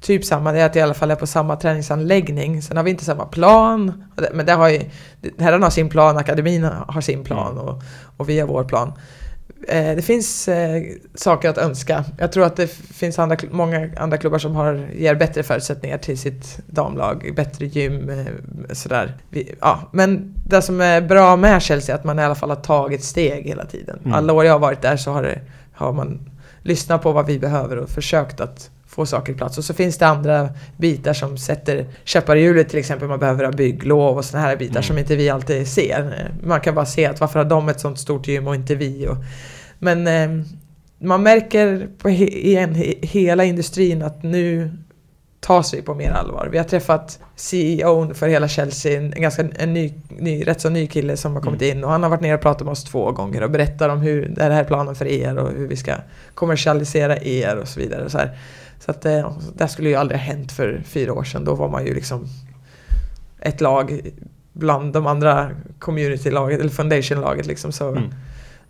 typ samma, det är att vi i alla fall är på samma träningsanläggning. Sen har vi inte samma plan. Men det har ju, herrarna har sin plan, akademin har sin plan och, och vi har vår plan. Eh, det finns eh, saker att önska. Jag tror att det finns andra, många andra klubbar som har, ger bättre förutsättningar till sitt damlag, bättre gym, eh, sådär. Vi, ja. Men det som är bra med Chelsea är att man i alla fall har tagit steg hela tiden. Mm. Alla år jag har varit där så har, det, har man lyssnat på vad vi behöver och försökt att få saker i plats. Och så finns det andra bitar som sätter käppar i hjulet, till exempel man behöver ha bygglov och sådana här bitar Mm. som inte vi alltid ser. Man kan bara se att varför har de ett sånt stort gym och inte vi? Och, men eh, man märker på he, igen, he, hela industrin att nu tas vi på mer allvar. Vi har träffat CEO för hela Chelsea, en, ganska, en ny, ny, rätt så ny kille som har kommit in och han har varit nere och pratat med oss två gånger och berättar om hur det här är planen för er och hur vi ska kommersialisera er och så vidare. Så, här. Så att eh, det här skulle ju aldrig ha hänt för fyra år sedan. Då var man ju liksom ett lag bland de andra community-laget eller foundation-laget liksom. Så Mm.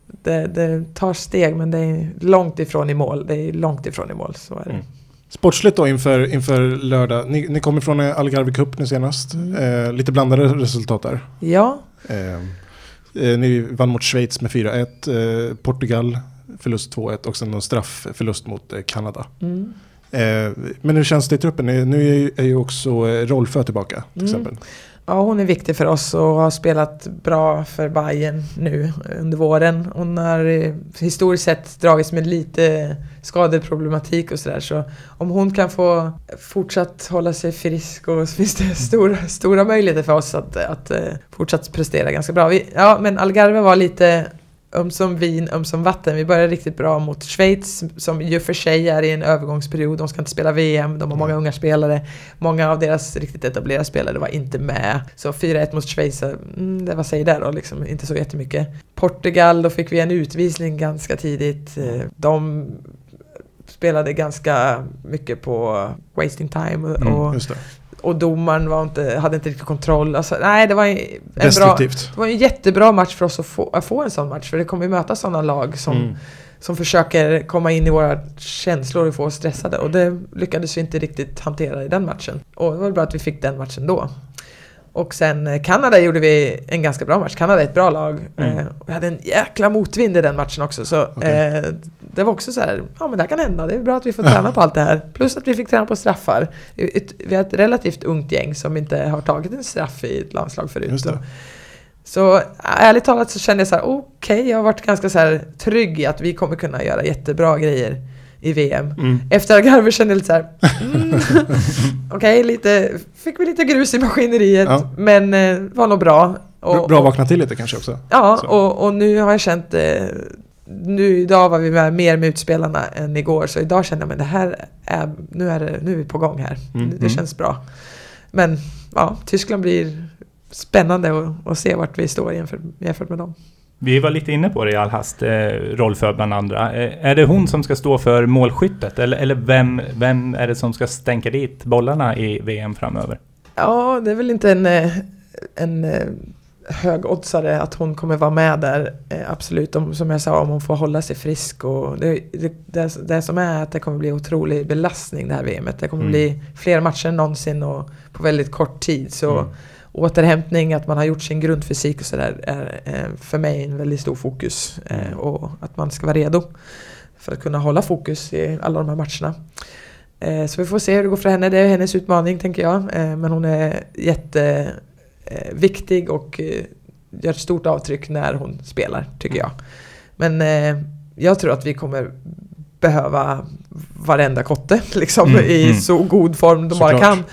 det, det tar steg men det är långt ifrån i mål. Det är långt ifrån i mål, så är det. Mm. Sportsligt då inför, inför lördag. Ni, ni kommer från Algarve Cup nu senast. Mm. Eh, lite blandade resultat där. Ja, Eh, eh, ni vann mot Schweiz med 4-1. Eh, Portugal förlust 2-1 och sen en straffförlust mot eh, Kanada. mm. Eh, men hur känns det i truppen? Eh, Nu är ju, också eh, Rolfö tillbaka till Mm. exempel. ja, hon är viktig för oss och har spelat bra för Bayern nu under våren. Hon har eh, historiskt sett dragits med lite skadeproblematik och sådär. Så om hon kan få fortsatt hålla sig frisk och så finns det stora, stora möjligheter för oss att, att eh, fortsatt prestera ganska bra. Vi, ja, men Algarve var lite ömsom vin, ömsom vatten. Vi började riktigt bra mot Schweiz som ju för sig är i en övergångsperiod. De ska inte spela VM, de har många unga spelare. Många av deras riktigt etablerade spelare var inte med. Så 4-1 mot Schweiz, mm, det vad säger det då? Liksom, inte så jättemycket. Portugal, då fick vi en utvisning ganska tidigt. Eh, De spelade ganska mycket på wasting time och, Mm, och domaren var inte, hade inte riktigt kontroll. Alltså, nej, det var en, en bra, det var en jättebra match för oss att få, att få en sån match. För det kommer ju möta sådana lag som, Mm. som försöker komma in i våra känslor och få oss stressade. Och det lyckades vi inte riktigt hantera i den matchen. Och det var bra att vi fick den matchen då. Och sen eh, Kanada gjorde vi en ganska bra match. Kanada är ett bra lag. Mm. Eh, vi hade en jäkla motvind i den matchen också. Så Okej. eh, det var också så här, ja men det här kan hända. Det är bra att vi får träna på allt det här. Plus att vi fick träna på straffar. Vi har ett relativt ungt gäng som inte har tagit en straff i ett landslag förut. Så ärligt talat så kände jag så här, okej, jag har varit ganska så här trygg i att vi kommer kunna göra jättebra grejer i VM. Mm. Efter Algarve kände jag lite så här, mm, okej, lite, fick vi lite grus i maskineriet, Ja. men eh, var nog bra. Bra- Bra att vakna till lite kanske också. Ja, och, och nu har jag känt eh, nu idag var vi med mer med utspelarna än igår, så idag känner jag men det här är, nu är, det, nu är vi på gång här. Mm, Det mm. känns bra. Men ja, Tyskland blir spännande att, att se vart vi står jämfört, jämfört med dem. Vi var lite inne på det i all hast, eh, Rolfö bland andra. Eh, är det hon som ska stå för målskyttet? Eller, eller vem, vem är det som ska stänka dit bollarna i VM framöver? Ja, det är väl inte en, eh, en eh, högoddsare att hon kommer vara med där. Eh, Absolut, om, som jag sa, om hon får hålla sig frisk. Och det, det, det, det som är att det kommer bli otrolig belastning det här VMet. Det kommer Mm. bli fler matcher än någonsin och på väldigt kort tid. Så Mm. Återhämtning, att man har gjort sin grundfysik och sådär är eh, för mig en väldigt stor fokus. Eh, och att man ska vara redo för att kunna hålla fokus i alla de här matcherna. Eh, Så vi får se hur det går för henne. Det är hennes utmaning tänker jag. Men hon är jätteviktig och gör ett stort avtryck när hon spelar, tycker jag. Men jag tror att vi kommer behöva varenda kotte liksom, Mm, i mm. så god form de bara Såklart. kan.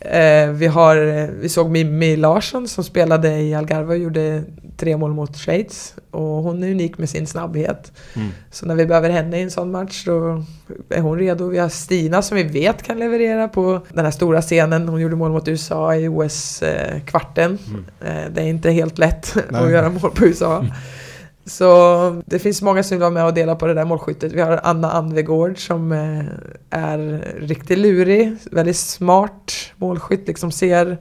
Eh, vi, har, eh, vi såg Mimmi Larsson som spelade i Algarve och gjorde tre mål mot Schweiz. Och hon är unik med sin snabbhet. Mm. Så när vi behöver henne i en sån match då är hon redo. Vi har Stina som vi vet kan leverera på den här stora scenen. Hon gjorde mål mot USA i OS-kvarten. Mm. Eh, Det är inte helt lätt Nej. att göra mål på USA. Så det finns många som vill vara med och dela på det där målskyttet. Vi har Anna Anvegård som eh, är riktigt lurig, väldigt smart målskytt, liksom ser,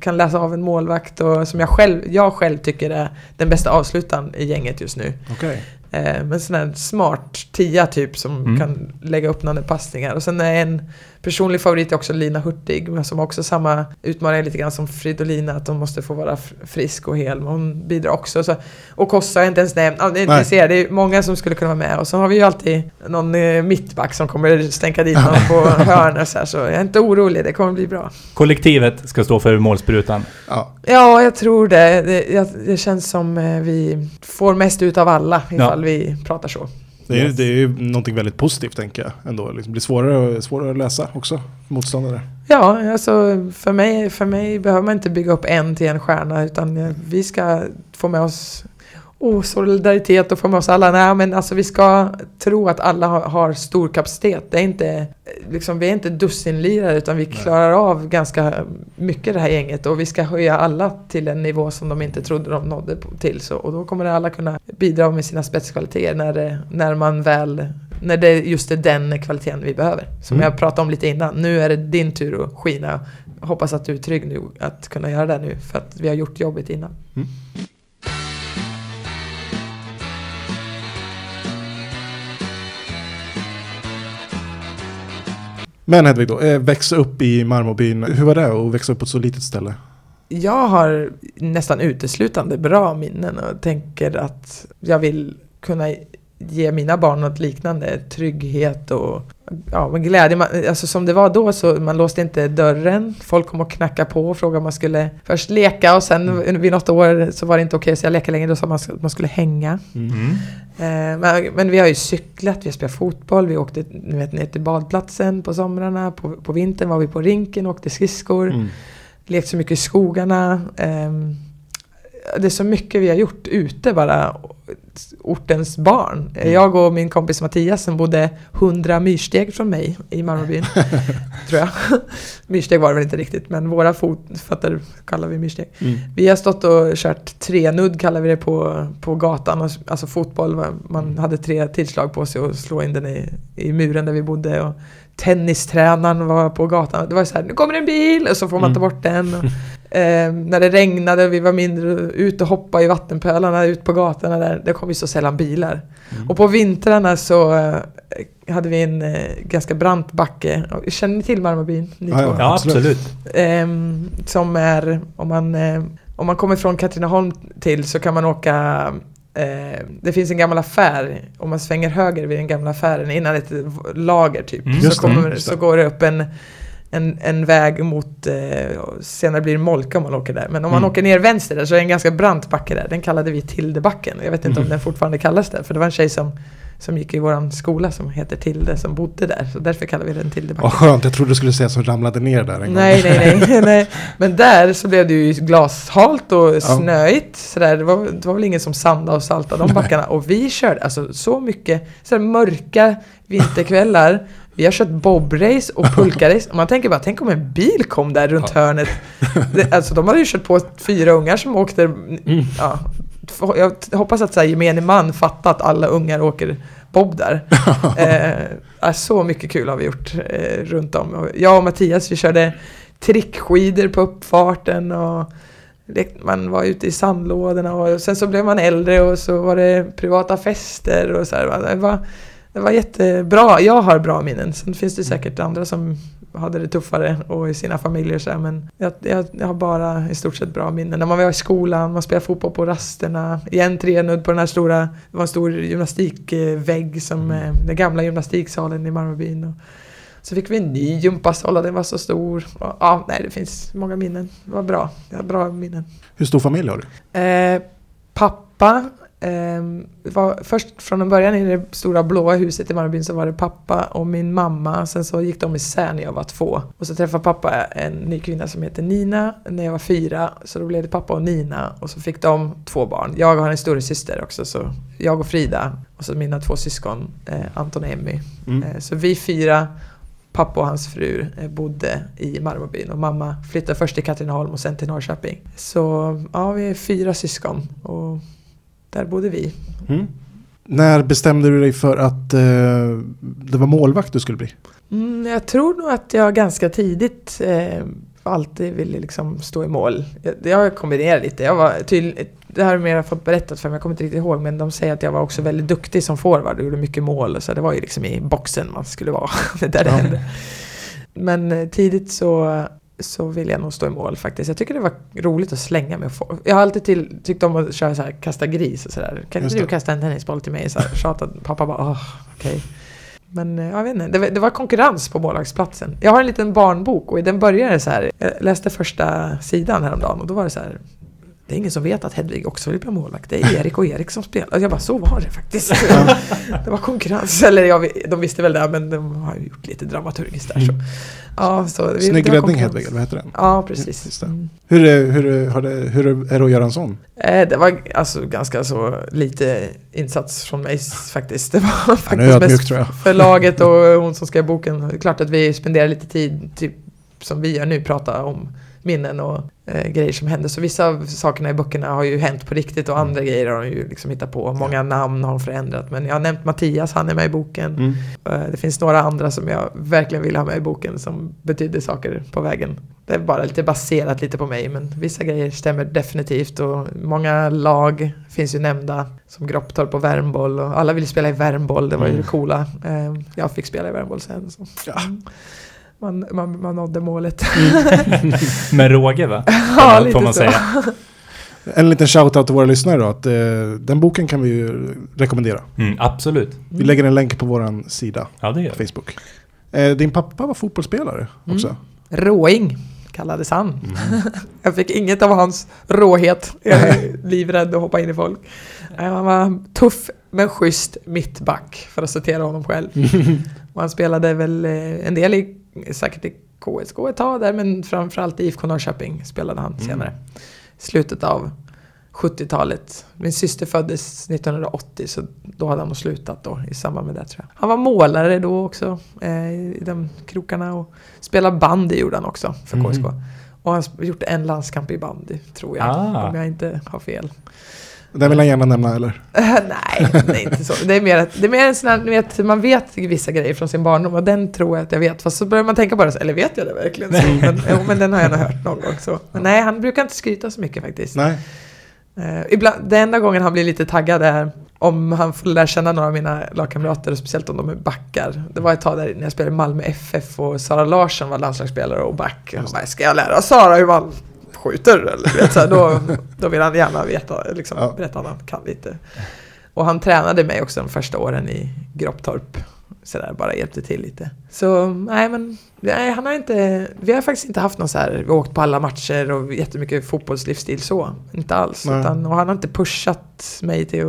kan läsa av en målvakt och som jag själv, jag själv tycker är den bästa avslutaren i gänget just nu. Okej. Eh, men sån här smart tia typ som Mm. kan lägga öppnande passningar. Och sen är en personlig favorit är också Lina Hurtig, men som också samma utmaning lite grann som Fridolina, att hon måste få vara frisk och hel. Men hon bidrar också. Så, och Kossa jag inte ens nämnt. Ja, det, ser, det är många som skulle kunna vara med. Och så har vi ju alltid någon eh, mittback som kommer stänka dit någon på hörn och så här. Så jag är inte orolig, det kommer bli bra. Kollektivet ska stå för målsprutan. Ja. Ja, jag tror det. Det, jag, det känns som eh, vi får mest ut av alla ifall vi pratar så. Det är, Yes. det är ju någonting väldigt positivt tänker jag ändå. Liksom, det blir svårare, svårare att läsa också, motståndare. Ja, alltså för mig, för mig behöver man inte bygga upp en till en stjärna utan vi ska få med oss oh, solidaritet och få med oss alla. Nej, men alltså vi ska tro att alla har, har stor kapacitet. Det är inte, liksom, vi är inte dussinlirare utan vi klarar av ganska mycket det här gänget och vi ska höja alla till en nivå som de inte trodde de nådde till. Så, och då kommer alla kunna bidra med sina spetskvaliteter när, när man väl när det just är den kvaliteten vi behöver. Som Mm. jag pratade om lite innan. Nu är det din tur att skina. Hoppas att du är trygg nu att kunna göra det nu. För att vi har gjort jobbet innan. Men Hedvig då, eh, växa upp i Marmorbyn, Hur var det att växa upp på ett så litet ställe? Jag har nästan uteslutande bra minnen och tänker att jag vill kunna ge mina barn något liknande. Trygghet och ja, men glädje. Man, alltså som det var då så man låste inte dörren. Folk kom och knackade på och frågade om man skulle först leka och sen vid något år så var det inte okej att säga leka längre. Då sa man att man skulle hänga. Mm. Eh, men, men vi har ju cyklat, vi har spelat fotboll, vi åkte ni vet, ner till badplatsen på somrarna. På, på vintern var vi på rinken och åkte skridskor. Mm. Lekt så mycket i skogarna. ehm, det är så mycket vi har gjort ute bara. Ortens barn. Mm. Jag och min kompis Mattias som bodde 100 myrsteg från mig i Marmarbyn. tror jag. Myrsteg var det väl inte riktigt, men våra fotfötter kallar vi myrsteg. Mm. Vi har stått och kört trenudd kallar vi det på, på gatan, alltså fotboll. Mm. Man hade tre tillslag på sig och slå in den i, i muren där vi bodde. Och tennistränaren var på gatan. Det var så här, nu kommer en bil! Och så får man ta Mm. bort den. Och, eh, när det regnade och vi var mindre, ut och hoppa i vattenpölarna ut på gatorna där. Det kom ju så sällan bilar. Mm. Och på vintrarna så eh, hade vi en eh, ganska brant backe. Känner ni till Marmarbyn? Ni Ja, ja. Ja, absolut. Ehm, som är, om man, eh, om man kommer från Katrineholm till så kan man åka eh, det finns en gammal affär, om man svänger höger vid den gamla affären innan ett lager typ. Mm. så, kommer, just så går det upp en, en, en väg mot, eh, senare blir det Molka om man åker där. Men om man Mm. åker ner vänster där så är det en ganska brant backe där. Den kallade vi Tildebacken. Jag vet inte om Mm. den fortfarande kallas det. För det var en tjej som, som gick i våran skola som heter Tilde som bodde där. Så därför kallar vi den Tildebacken. Vad skönt, jag trodde du skulle säga som ramlade ner där en gång. Nej, nej, nej, nej. Men där så blev det ju glashalt och snöigt. Så där, det, var, det var väl ingen som sandade och saltade de backarna. Och vi körde alltså så mycket så mörka vinterkvällar. Vi har kört bobrace och pulkarace. Och man tänker bara, tänk om en bil kom där runt hörnet. Det, alltså de hade ju kört på fyra ungar som åkte... Mm. Ja, jag hoppas att så här, gemene man fattar att alla ungar åker bob där. eh, ja, så mycket kul har vi gjort eh, runt om. Jag och Mattias vi körde trickskidor på uppfarten och man var ute i sandlådorna och sen så blev man äldre och så var det privata fester och så här. Det var, det var jättebra. Jag har bra minnen. Sen finns det säkert andra som hade det tuffare och i sina familjer så här, men jag, jag, jag har bara i stort sett bra minnen. När man var i skolan, man spelade fotboll på rasterna, igen trenudd på den här stora, det var en stor gymnastikvägg som eh, den gamla gymnastiksalen i Marmarbyn. Och så fick vi en ny gympasal och den var så stor. Och, ja, nej, det finns många minnen. Det var bra. Jag har bra minnen. Hur stor familj har du? Eh, pappa var först från en början i det stora blåa huset i Marmarbyn så var det pappa och min mamma. Sen så gick de isär när jag var två. Och så träffade pappa en ny kvinna som heter Nina när jag var fyra. Så då blev det pappa och Nina och så fick de två barn. Jag har en stora syster också så jag och Frida och så mina två syskon eh, Anton och Emmy. Mm. Eh, Så vi fyra, pappa och hans fru, eh, bodde i Marmarbyn och mamma flyttade först till Katrineholm och sen till Norrköping. Så ja, vi är fyra syskon och där bodde vi. Mm. När bestämde du dig för att eh, det var målvakt du skulle bli? Mm, jag tror nog att jag ganska tidigt eh, alltid ville liksom stå i mål. Jag, jag kombinerade lite. Jag var tydlig, det här har mer fått berättat för mig, jag kommer inte riktigt ihåg, men de säger att jag var också väldigt duktig som forward och gjorde mycket mål. Så det var ju liksom i boxen man skulle vara. det där det Ja. hände. Men eh, tidigt så, så ville jag nog stå i mål faktiskt. Jag tycker det var roligt att slänga mig. Jag har alltid till, tyckt om att köra så här, kasta gris och sådär. Kan inte du kasta en tennisboll till mig? Så här, tjatade pappa bara, åh, okej. Men eh, jag vet inte, det var, det var konkurrens på målvaktsplatsen. Jag har en liten barnbok och i den börjar det så här. Jag läste första sidan häromdagen och då var det så här. Det är ingen som vet att Hedvig också vill bli målvakt. Det är Erik och Erik som spelar. Och jag bara, så var det faktiskt. det var konkurrens. Eller jag, de visste väl det, men de har ju gjort lite dramaturgiskt där. Så. Ja, så vi- Snygg räddning. Hedvig, eller vad heter den? Ja, precis. Mm. Hur, är, hur, har det, hur är det att göra en sån? Eh, Det var alltså ganska så lite insats från mig faktiskt. Det var faktiskt ödmjuk mest jag. förlaget och hon som skrev boken. Det är klart att vi spenderar lite tid, typ som vi gör nu, prata om minnen och eh, grejer som hände. Så vissa av sakerna i böckerna har ju hänt på riktigt och andra grejer har de ju liksom hittat på. Många namn har de förändrat. Men jag har nämnt Mattias, han är med i boken. Mm. Eh, Det finns några andra som jag verkligen vill ha med i boken som betyder saker på vägen. Det är bara lite baserat lite på mig men vissa grejer stämmer definitivt och många lag finns ju nämnda som Gropptorp och Värmboll och alla ville spela i Värmboll, det var ju Mm. det coola. Eh, Jag fick spela i Värmboll sen. Så. Ja. Man, man, man nådde målet. Med råge va? ja, lite man så. säga. En liten shout-out till våra lyssnare då. Att, eh, den boken kan vi ju rekommendera. Mm, absolut. Vi lägger en länk på vår sida Ja, det gör på. Facebook. Eh, din pappa var fotbollsspelare också. Råing kallades han. Mm. Jag fick inget av hans råhet. Jag är livrädd att hoppa in i folk. Nej, Han var tuff men schysst mittback för att citera honom själv. Och han spelade väl eh, en del i, säkert i KSK ett tag där men framförallt i IFK Norrköping spelade han senare. Slutet av 70-talet. Min syster föddes 1980 så då hade han nog slutat då i samband med det tror jag. Han var målare då också eh, i de krokarna och spelade bandy gjorde han också för Mhm. KSK. Och han sp- gjort en landskamp i bandy tror jag. Ah. Om jag inte har fel. Den vill han gärna nämna eller? Nej, det är inte så. Det är mer, att, det är mer en sån här, ni vet, man vet vissa grejer från sin barndom och den tror jag att jag vet. Fast så börjar man tänka på det, så, eller vet jag det verkligen? Så, men, jo, men den har jag nog hört någon gång. Så. Men nej, han brukar inte skryta så mycket faktiskt. Nej. Eh, ibland, det enda gången han blir lite taggad är om han får lära känna några av mina lagkamrater, speciellt om de är backar. Det var ett tag där när jag spelade Malmö FF och Sara Larsson var landslagsspelare och back. Han bara, ska jag lära Sara hur man skjuter? Eller, vet, så här, då, då vill han gärna veta, liksom, Ja. berätta att han kan lite. Och han tränade mig också de första åren i Gropptorp. Så där, bara hjälpte till lite. Så nej men, nej, han har inte, vi har faktiskt inte haft någon så här, vi har åkt på alla matcher och jättemycket fotbollslivsstil så. Inte alls. Utan, och han har inte pushat mig till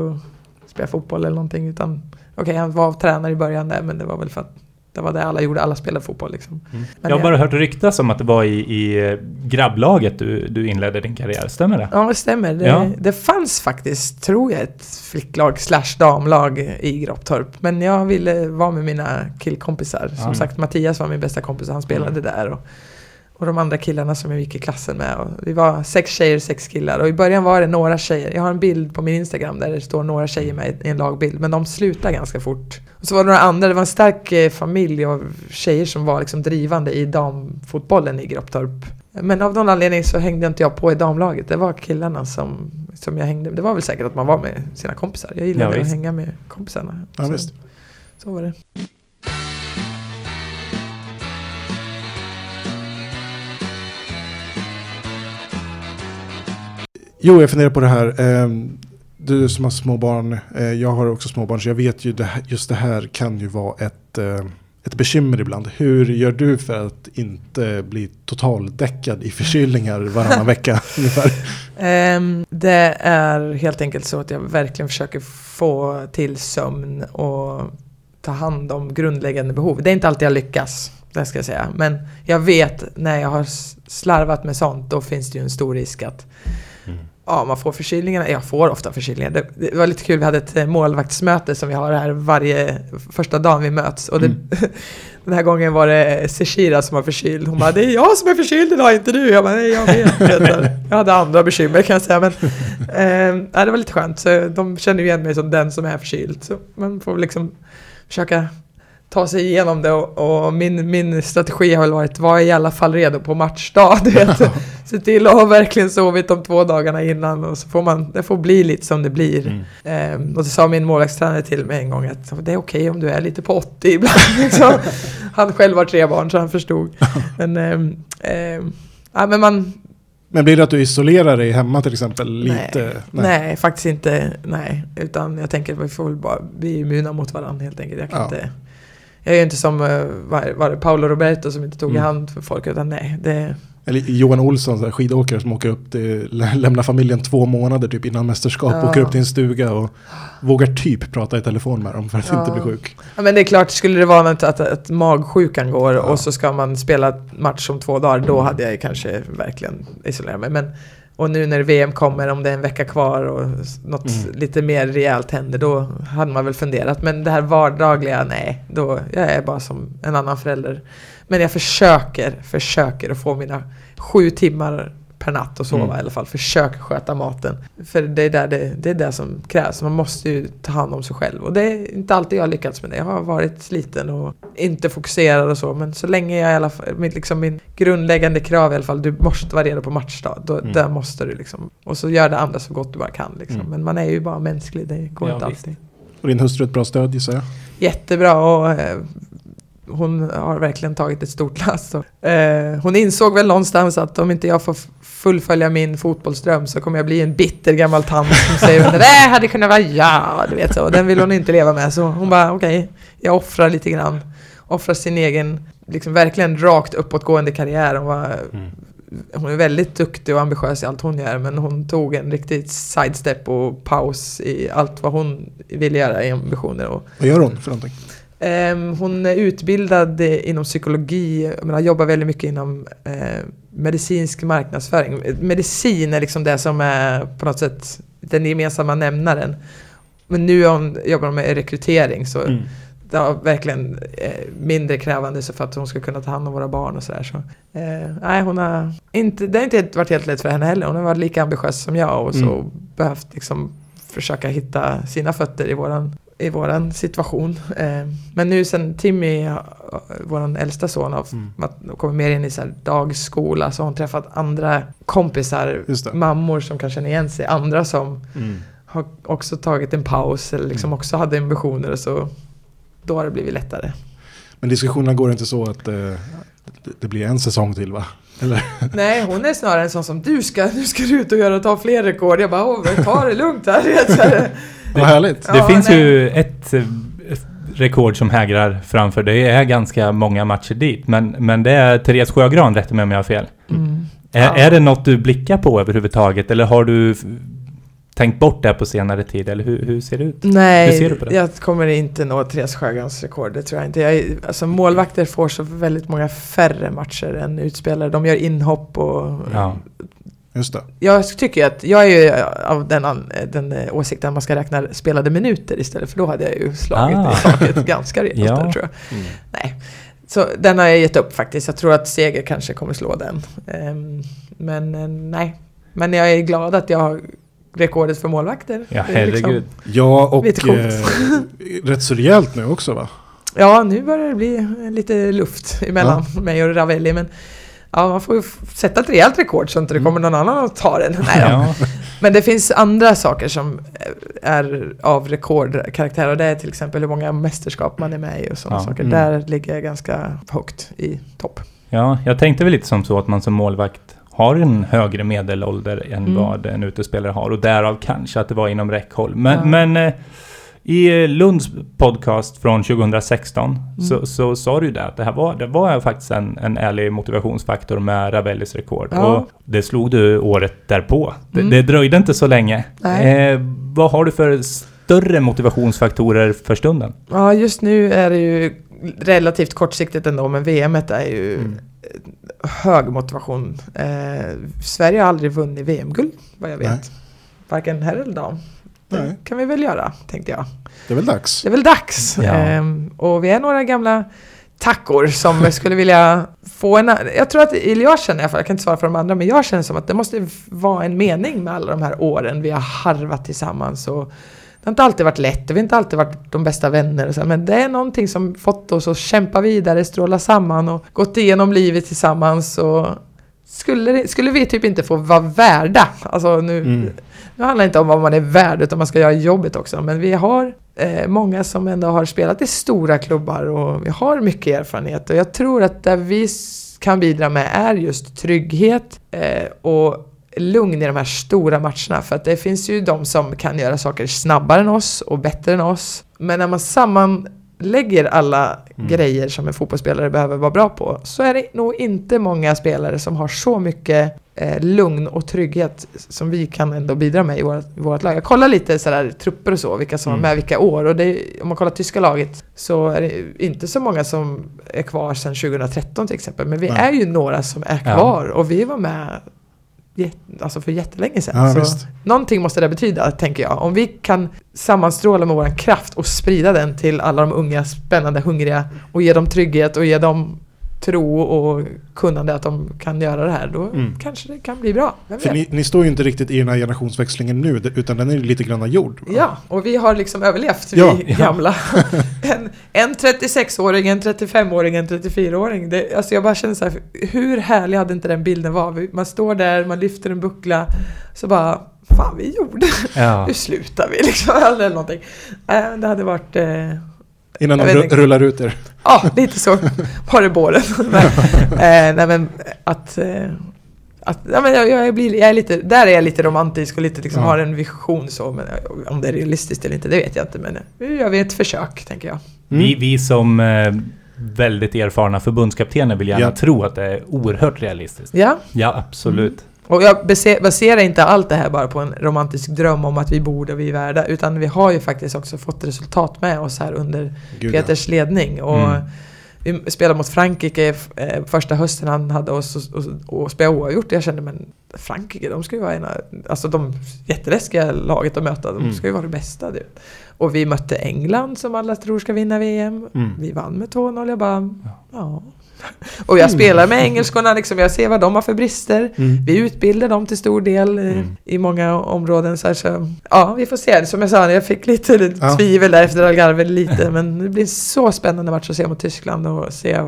att spela fotboll eller någonting. Utan, okej han var tränare i början där men det var väl för att det var det alla gjorde, alla spelade fotboll liksom. Men Jag har bara hört ryktas om att det var i, i eh, grabblaget du, du inledde din karriär, stämmer det? Ja, det stämmer. Det, Ja. det fanns faktiskt, tror jag, ett flicklag slash damlag i Gropptorp. Men jag ville vara med mina killkompisar. Som Ja. sagt, Mattias var min bästa kompis och han spelade där. Och, och de andra killarna som jag gick i klassen med. Och vi var sex tjejer, sex killar. Och i början var det några tjejer. Jag har en bild på min Instagram där det står några tjejer med i en lagbild. Men de slutade ganska fort. Och så var det några andra. Det var en stark eh, familj av tjejer som var liksom drivande i damfotbollen i Gropptorp. Men av någon anledning så hängde inte jag på i damlaget. Det var killarna som, som jag hängde Det var väl säkert att man var med sina kompisar. Jag gillade Ja, att hänga med kompisarna. Ja, så, visst. så var det. Jo, jag funderar på det här. ehm, Du som har små barn, eh, jag har också små barn, så jag vet ju det här, just det här kan ju vara ett, eh, ett bekymmer ibland. Hur gör du för att inte bli totaldäckad i förkylningar varannan vecka? Ehm, det är helt enkelt så att jag verkligen försöker få till sömn och ta hand om grundläggande behov. Det är inte alltid jag lyckas, det ska jag säga. Men jag vet när jag har slarvat med sånt, då finns det ju en stor risk att Ja, man får förkylningar. Jag får ofta förkylningar. Det, det var lite kul, vi hade ett eh, målvaktsmöte som vi har här varje första dagen vi möts. Och det, den här gången var det Seshira som var förkyld. Hon bara, det är jag som är förkyld idag, inte du. Jag bara, nej jag vet. Jag hade andra bekymmer kan jag säga. Men eh, det var lite skönt. Så de känner ju igen mig som den som är förkyld. Så man får liksom försöka ta sig igenom det och, och min, min strategi har väl varit var i alla fall redo på matchdag. Du vet. Se till att ha verkligen sovit de två dagarna innan och så får man, det får bli lite som det blir. Ehm, och så sa min målvaktstränare till mig en gång att det är okej om du är lite på 80 ibland. liksom. Han själv har tre barn så han förstod. Men, ehm, ehm, ja, men man, Men blir det att du isolerar dig hemma till exempel? Lite? nej, faktiskt inte. Nej, utan jag tänker att vi får väl bara bli immuna mot varandra helt enkelt. Jag kan Ja. inte... Jag är ju inte som eh, var, var det Paolo Roberto som inte tog i Mm. hand för folk utan nej, det, Eller Johan Olsson, så här, skidåkare som åker upp till, lä- lämnar familjen två månader typ innan mästerskap, Ja. åker upp till en stuga och vågar typ prata i telefon med dem för att Ja. inte bli sjuk. Ja men det är klart, skulle det vara något att, att magsjukan går Ja. och så ska man spela match om två dagar, då hade jag kanske verkligen isolerat mig. Men, och nu när VM kommer, om det är en vecka kvar och något Mm. lite mer rejält händer, då hade man väl funderat. Men det här vardagliga, nej, då, jag är bara som en annan förälder. Men jag försöker, försöker att få mina sju timmar per natt och sova Mm. i alla fall. Försöker sköta maten. För det är, där det, det är det som krävs. Man måste ju ta hand om sig själv. Och det är inte alltid jag har lyckats med det. Jag har varit sliten och inte fokuserad och så. Men så länge jag i alla fall, min, liksom min grundläggande krav i alla fall, du måste vara redo på matchdag. Då, Mm. Där måste du liksom. Och så gör det andra så gott du bara kan liksom. Mm. Men man är ju bara mänsklig, det går Ja, inte visst. alltid. Och din hustru ett bra stöd gissar jag? Jättebra och eh, hon har verkligen tagit ett stort lass. Eh, hon insåg väl någonstans att om inte jag får fullfölja min fotbollsdröm så kommer jag bli en bitter gammal tant som säger att det där hade kunnat vara jag, du vet så. Den vill hon inte leva med. Så hon bara okej, jag offrar lite grann. Offrar sin egen, liksom verkligen rakt uppåtgående karriär. Hon var hon är väldigt duktig och ambitiös i allt hon gör men hon tog en riktig sidestep och paus i allt vad hon ville göra i ambitioner. Och Vad gör hon för någonting? Ehm, hon är utbildad inom psykologi, men har jobbat väldigt mycket inom eh, medicinsk marknadsföring. Medicin är liksom det som är på något sätt den gemensamma nämnaren. Men nu hon, jobbar hon med rekrytering så Mm. det har verkligen eh, mindre krävande så för att hon ska kunna ta hand om våra barn och sådär. Så, eh, nej, hon har inte, det har inte varit helt lätt för henne heller. Hon har varit lika ambitiös som jag och så Mm. behövt liksom försöka hitta sina fötter i våran, i våran situation. Eh, men nu sen Timmy, eh, våran äldsta son, har Mm. kommit mer in i så dagskola så har hon träffat andra kompisar, mammor som kan känna igen sig, andra som Mm. har också tagit en paus eller liksom också hade ambitioner och så då har det blivit lättare. Men diskussionerna går inte så att eh, det- blir en säsong till va? Eller? Nej, hon är snarare en sån som du ska, nu ska du ut och göra ta fler rekord. Jag bara, åh, ta det lugnt här. Vad härligt. Ja, det finns nej. ju ett rekord som hägrar framför. Det är ganska många matcher dit. Men, men det är Therese Sjögran, rätta mig om jag har fel. Mm. Är, Ja. är det något du blickar på överhuvudtaget? Eller har du tänkt bort det på senare tid? Eller hur, hur ser det ut? Hur Nej, ser du på det? jag kommer inte nå Therese Sjögrens rekord, det tror jag inte. Jag, är- alltså, målvakter får så väldigt många färre matcher än utspelare. De gör inhopp och... Ja. Just det. Jag tycker att, jag är ju av den, den eh, åsikten att man ska räkna spelade minuter istället, för då hade jag ju slagit Ah. i taket ganska rejält Ja. där tror jag. Mm. Nej. Så den har jag gett upp faktiskt. Jag tror att Seger kanske kommer slå den. Ehm, men eh, nej. Men jag är glad att jag har rekordet för målvakter. Ja, liksom- herregud. Ja, och eh, rätt så rejält nu också va? Ja, nu börjar det bli lite luft emellan mig och Ravelli. Men ja, man får ju sätta ett rejält rekord så inte det kommer någon annan att ta den. Nej. Ja. Men det finns andra saker som är av rekordkaraktär och det är till exempel hur många mästerskap man är med i och sådana Ja. saker. Mm. Där ligger jag ganska högt i topp. ja, jag tänkte väl lite som så att man som målvakt har en högre medelålder än Mm. vad en utespelare har. Och därav kanske att det var inom räckhåll. Men, Ja. men eh, i Lunds podcast från 2016 Mm. så, så sa du ju det att det här var, det var faktiskt en, en ärlig motivationsfaktor med Ravellis rekord. Ja. Och det slog du året därpå. Det, Mm. det dröjde inte så länge. Eh, vad har du för större motivationsfaktorer för stunden? Ja, just nu är det ju relativt kortsiktigt ändå, men VM är ju Mm. hög motivation. Eh, Sverige har aldrig vunnit VM-guld, vad jag vet. Nej. Varken herr eller dam. Det Nej. kan vi väl göra, tänkte jag. Det är väl dags? Det är väl dags. Ja. Ehm, och vi är några gamla tackor som skulle vilja få en... Jag tror att, eller jag känner i alla fall, jag kan inte svara för de andra, men jag känner som att det måste vara en mening med alla de här åren vi har harvat tillsammans. Och det har inte alltid varit lätt, och vi har inte alltid varit de bästa vänner och så, men det är någonting som fått oss att kämpa vidare, stråla samman och gått igenom livet tillsammans. Och skulle, skulle vi typ inte få vara värda, alltså nu, Mm. nu handlar det inte om vad man är värd, utan man ska göra jobbet också. Men vi har eh, många som ändå har spelat i stora klubbar och vi har mycket erfarenhet. Och jag tror att det vi kan bidra med är just trygghet eh, och lugn i de här stora matcherna. För att det finns ju de som kan göra saker snabbare än oss och bättre än oss. Men när man sammanlägger alla grejer som en fotbollsspelare behöver vara bra på så är det nog inte många spelare som har så mycket eh, lugn och trygghet som vi kan ändå bidra med i vårt, vårt lag. Jag kollar lite sådär trupper och så, vilka som Mm. är med vilka år. Och det, om man kollar tyska laget så är det inte så många som är kvar sedan 2013 till exempel. Men vi Nej. är ju några som är Ja. kvar och vi var med alltså för jättelänge sedan. Ja, så visst. någonting måste det betyda, tänker jag. Om vi kan sammanstråla med vår kraft och sprida den till alla de unga, spännande, hungriga och ge dem trygghet och ge dem tro och kunnande att de kan göra det här, då Mm. kanske det kan bli bra. Ni, ni står ju inte riktigt i den här generationsväxlingen nu, utan den är lite grann gjord. va? Ja, och vi har liksom överlevt, Ja. vi gamla. en, en 36-åring, en 35-åring, en 34-åring. Det, alltså jag bara känner så här, hur härlig hade inte den bilden var? Vi- Man står där, man lyfter en buckla, så bara, fan vi gjorde Ja. Hur slutar vi liksom? Eller någonting. Äh, det hade varit... Eh, Innan de ru- rullar ut er. Ja, lite så var det båren. eh, nej men att... Eh, att ja, men jag, jag, blir, jag är lite, där är jag lite romantisk och lite liksom Ja. har en vision så. Men om det är realistiskt eller inte, det vet jag inte. Men nu gör vi ett försök, tänker jag. Mm. Vi, vi som eh, väldigt erfarna förbundskaptener vill gärna Ja. tro att det är oerhört realistiskt. Ja, Ja, absolut. Och jag base- baserar inte allt det här bara på en romantisk dröm om att vi borde och vi är värda, utan vi har ju faktiskt också fått resultat med oss här under Gud, ja. Peters ledning. Och Mm. Vi spelade mot Frankrike eh, första hösten han hade oss och, och, och spelade oavgjort. Jag kände men Frankrike, de ska ju vara ena, alltså de jätteläskiga laget att möta. De Mm. ska ju vara det bästa. Du. Och vi mötte England som alla tror ska vinna VM. Mm. Vi vann med 2-0. Jag bara, ja. Och jag spelar med engelskorna liksom, jag ser vad de har för brister. Mm. Vi utbildar dem till stor del eh, Mm. i många områden. Så, här, så ja, vi får se. Som jag sa, jag fick lite Ja. tvivel där efter Algarve lite. Men det blir så spännande match att se mot Tyskland och se.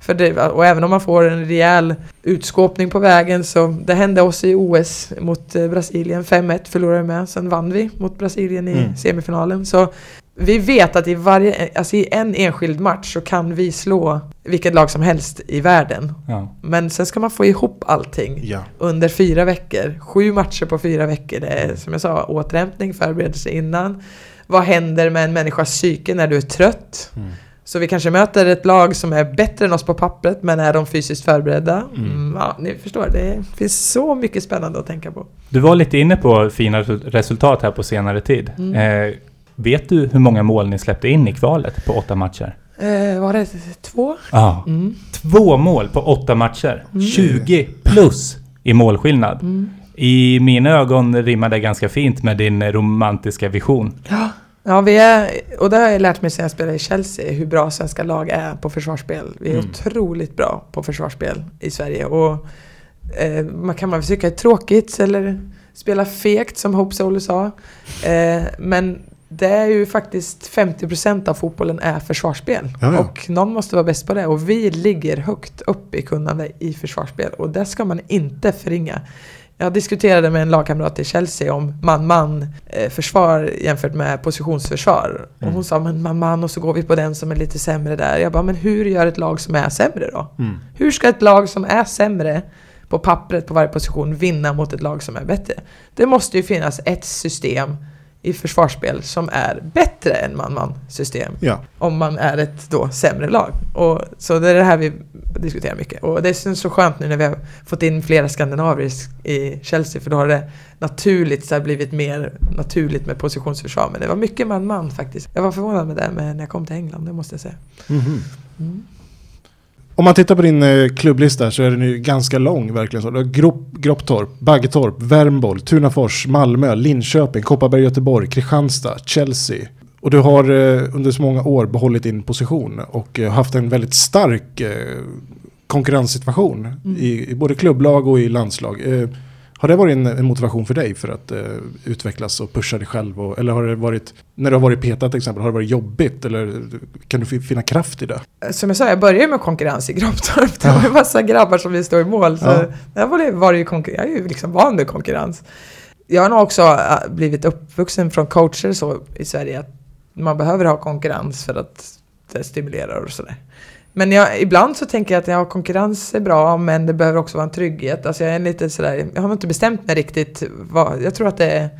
För det, och även om man får en rejäl utskåpning på vägen så det hände oss i OS mot eh, Brasilien. 5-1 förlorade vi med. Sen vann vi mot Brasilien i Mm. semifinalen. Så vi vet att i, varje, alltså i en enskild match så kan vi slå vilket lag som helst i världen. Ja. Men sen ska man få ihop allting Ja. under fyra veckor. Sju matcher på fyra veckor. Det är som jag sa, återhämtning, förberedelse innan. Vad händer med en människas psyke när du är trött? Mm. Så vi kanske möter ett lag som är bättre än oss på pappret, men är de fysiskt förberedda? Mm. Mm, ja, ni förstår, det finns så mycket spännande att tänka på. Du var lite inne på fina resu- resultat här på senare tid. Mm. Eh, vet du hur många mål ni släppte in i kvalet på åtta matcher? Eh, var det två? Ja. Mm. Två mål på åtta matcher. Mm. 20 plus i målskillnad. Mm. I mina ögon rimmar det ganska fint med din romantiska vision. Ja. Ja, vi är, och det har jag lärt mig sedan jag spelade i Chelsea, hur bra svenska lag är på försvarsspel. Vi är Mm. otroligt bra på försvarsspel i Sverige. Och eh, man kan man väl tycka är tråkigt eller spela fegt som Hope Solo sa. Eh, men det är ju faktiskt 50% av fotbollen är försvarsspel. Ja, ja. Och någon måste vara bäst på det. Och vi ligger högt upp i kunnande i försvarsspel. Och det ska man inte förringa. Jag diskuterade med en lagkamrat i Chelsea om man-man eh, försvar jämfört med positionsförsvar. Och Mm. hon sa men man-man och så går vi på den som är lite sämre där. Jag bara men hur gör ett lag som är sämre då? Mm. Hur ska ett lag som är sämre på pappret på varje position vinna mot ett lag som är bättre? Det måste ju finnas ett system i försvarsspel som är bättre än man-man system Ja. om man är ett då sämre lag. Och, så det är det här vi diskuterar mycket. Och det är så skönt nu när vi har fått in flera skandinaver i- Chelsea för då har det naturligt så blivit mer naturligt med positionsförsvar. Men det var mycket man-man faktiskt. Jag var förvånad med det när jag kom till England, det måste jag säga. Mhm. Mm. Om man tittar på din eh, klubblista så är den ju ganska lång verkligen. Så. Du har Grop, Gropptorp, Baggetorp, Värmboll, Tunafors, Malmö, Linköping, Kopparberg, Göteborg, Kristianstad, Chelsea. Och du har eh, under så många år behållit din position och eh, haft en väldigt stark konkurrenssituation Mm. i, i både klubblag och i landslag. Eh, har det varit en, en motivation för dig för att eh, utvecklas och pusha dig själv? Och, eller har det varit, när du har varit petad till exempel, har det varit jobbigt? Eller kan du fi- finna kraft i det? Som jag sa, jag började med konkurrens i Gropptorp. Det var ju massa grabbar som ville stå i mål. Så Ja. där var det, var det ju konkur- jag är ju liksom van vid konkurrens. Jag har nog också äh, blivit uppvuxen från coacher så i Sverige att man behöver ha konkurrens för att det stimulerar och sådär. Men jag, ibland så tänker jag att ja, konkurrens är bra men det behöver också vara en trygghet. Alltså jag är lite sådär, jag har inte bestämt mig riktigt. Vad, jag tror att det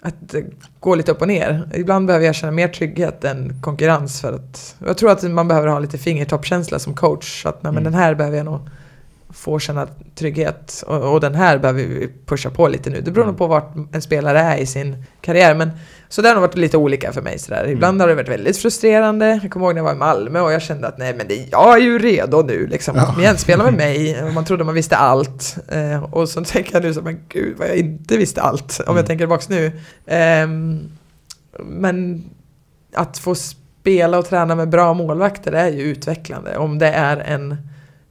att det går lite upp och ner. Ibland behöver jag känna mer trygghet än konkurrens för att jag tror att man behöver ha lite fingertoppkänsla som coach. Så att nej, men Mm. den här behöver jag nog få känna trygghet och, och den här behöver vi pusha på lite nu. Det beror nog på vart en spelare är i sin karriär. Men så det har nog varit lite olika för mig. Sådär. Ibland Mm. har det varit väldigt frustrerande. Jag kommer ihåg när jag var i Malmö och jag kände att nej men det, jag är ju redo nu liksom. Ja. Kom igen, spela med mig. Och man trodde man visste allt. Eh, och så tänker jag nu så men gud vad jag inte visste allt. Om Mm. jag tänker tillbaks nu. Ehm, men att få spela och träna med bra målvakter är ju utvecklande. Om det är en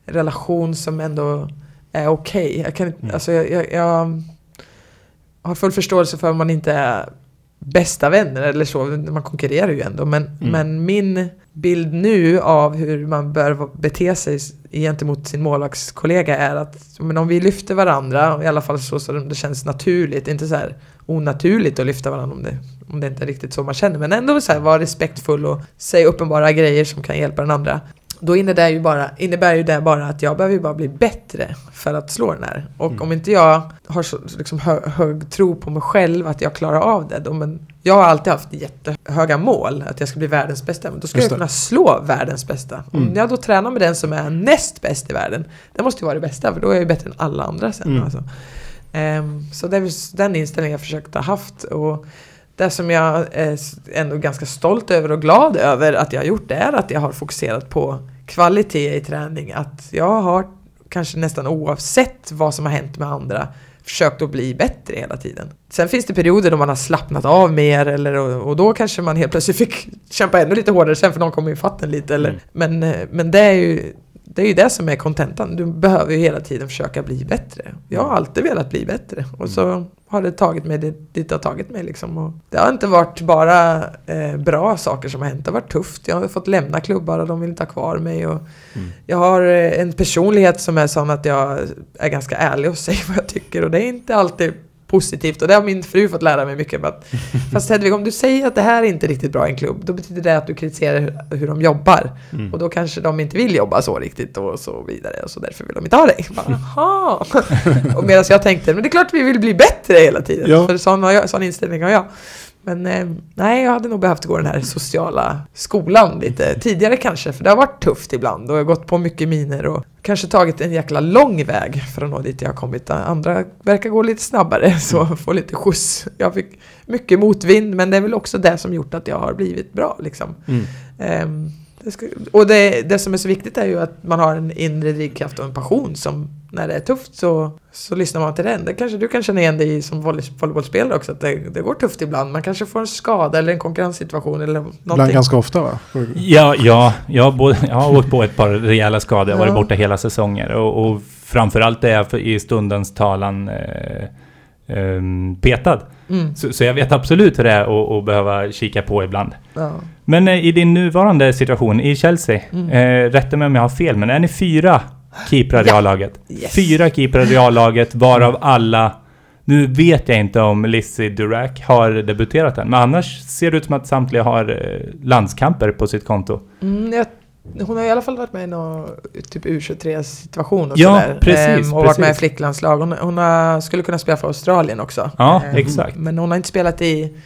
relation som ändå är okej. Jag, kan inte- Mm. alltså jag, jag, jag har full förståelse för om man inte är bästa vänner eller så. Man konkurrerar ju ändå. Men, Mm. men min bild nu av hur man bör bete sig gentemot sin målvaktskollega är att men om vi lyfter varandra, i alla fall så som det känns naturligt, inte så här onaturligt att lyfta varandra om det, om det inte är riktigt så man känner, men ändå så här, vara respektfull och säga uppenbara grejer som kan hjälpa den andra. Då innebär ju, bara, innebär ju det bara att jag behöver ju bara bli bättre för att slå den här. Och Mm. om inte jag har så liksom hö, hög tro på mig själv att jag klarar av det, då men Jag har alltid haft jättehöga mål, att jag ska bli världens bästa. Men då ska jag kunna slå världens bästa. Om Mm. jag då tränar med den som är näst bäst i världen, det måste ju vara det bästa, för då är jag ju bättre än alla andra sen. Mm. Alltså. Ehm, så det är den inställningen jag försökt ha haft. Och det som jag är ändå ganska stolt över och glad över att jag har gjort, det är att jag har fokuserat på kvalitet i träning. Att jag har kanske nästan oavsett vad som har hänt med andra försökt att bli bättre hela tiden. Sen finns det perioder då man har slappnat av mer eller, och, då kanske man helt plötsligt fick kämpa ännu lite hårdare sen för någon kommer ifatt en lite. Eller, Mm. men, men det är ju det är ju det som är kontentan. Du behöver ju hela tiden försöka bli bättre. Jag har alltid velat bli bättre. Och så har det tagit mig dit dit det har tagit mig. Liksom. Och det har inte varit bara eh, bra saker som har hänt. Det har varit tufft. Jag har fått lämna klubbar och de vill inte ha kvar mig. Och Jag har eh, en personlighet som är sån att jag är ganska ärlig och säger vad jag tycker. Och det är inte alltid positivt. Och det har min fru fått lära mig mycket. Att, fast Hedvig, om du säger att det här är inte riktigt bra i en klubb, då betyder det att du kritiserar hur, hur de jobbar. Mm. Och då kanske de inte vill jobba så riktigt och så vidare. Och så därför vill de inte ha dig. Och medan jag tänkte, men det är klart vi vill bli bättre hela tiden. Ja. För sån, har jag, sån inställning har jag. Men eh, nej, jag hade nog behövt gå den här sociala skolan lite tidigare kanske. För det har varit tufft ibland och jag har gått på mycket miner och kanske tagit en jäkla lång väg för att nå dit jag har kommit. Andra verkar gå lite snabbare så få lite skjuts. Jag fick mycket motvind men det är väl också det som gjort att jag har blivit bra liksom. Mm. Ehm, det ska, och det, det som är så viktigt är ju att man har en inre drivkraft och en passion som när det är tufft så, så lyssnar man till den. Det kanske du kan känna igen dig i som volley, volleybollspelare också, att det, det går tufft ibland. Man kanske får en skada eller en konkurrenssituation eller Ibland någonting. ganska ofta va? Ja, ja jag, har både, jag har åkt på ett par rejäla skador. Jag har varit borta hela säsonger. Och, och framförallt är jag i stundens talan eh, ehm, petad. Mm, Så, så jag vet absolut hur det är att, att behöva kika på ibland. ja. Men eh, i din nuvarande situation i Chelsea, Mm. eh, rätta mig om jag har fel, men är ni fyra keeprar i Ja. A-laget? Yes. Fyra keeprar i A-laget, varav alla... Nu vet jag inte om Lizzie Durack har debuterat än, men annars ser det ut som att samtliga har eh, landskamper på sitt konto. Mm, jag, hon har i alla fall varit med i någon typ U23-situation och Ja, sådär. precis, Ehm, och varit med i precis. flicklandslag. Hon, hon har, skulle kunna spela för Australien också. Ja, Ehm, exakt. Men hon har inte spelat i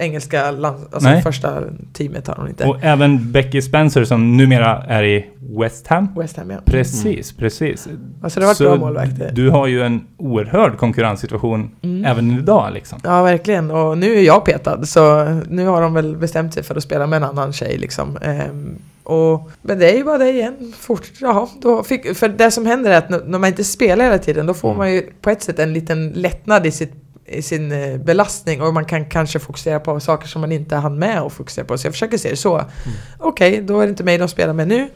engelska land, alltså Nej. första teamet har hon inte. Och även Becky Spencer som numera är i West Ham. West Ham ja. Precis, precis. Alltså det har varit bra målvakter. Du har ju en oerhörd konkurrenssituation Mm. även idag liksom. Ja, verkligen. Och nu är jag petad, så nu har de väl bestämt sig för att spela med en annan tjej liksom. Ehm, och, men det är ju bara det igen. Fort, jaha, då fick, för det som händer är att när man inte spelar hela tiden, då får Mm. man ju på ett sätt en liten lättnad i, sitt, i sin eh, belastning och man kan kanske fokusera på saker som man inte hann med att fokusera på. Så jag försöker se det så. Okej, då är det inte mig de spelar med nu.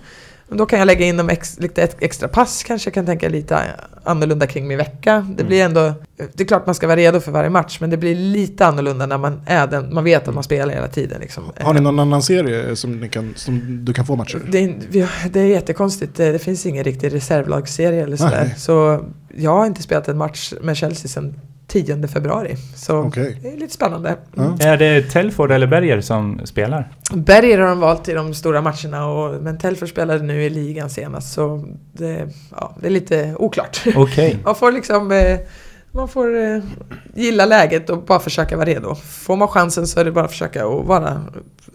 Men Då kan jag lägga in dem ex, lite extra pass kanske, jag kan tänka lite annorlunda kring min vecka. Det blir ändå, det är klart man ska vara redo för varje match, men det blir lite annorlunda när man är den, man vet att man spelar hela tiden. Liksom. Har ni någon annan serie som, kan, som du kan få matcher? Det är, det är jättekonstigt, det, det finns ingen riktig reservlagsserie eller sådär. Så jag har inte spelat en match med Chelsea sedan 10 februari. Så Okej. det är lite spännande. Ja. Är det Telford eller Berger som spelar? Berger har de valt i de stora matcherna, och, men Telford spelade nu i ligan senast. Så det, ja, det är lite oklart. Okej. Man får liksom eh, man får eh, gilla läget och bara försöka vara redo. Får man chansen så är det bara att försöka och vara,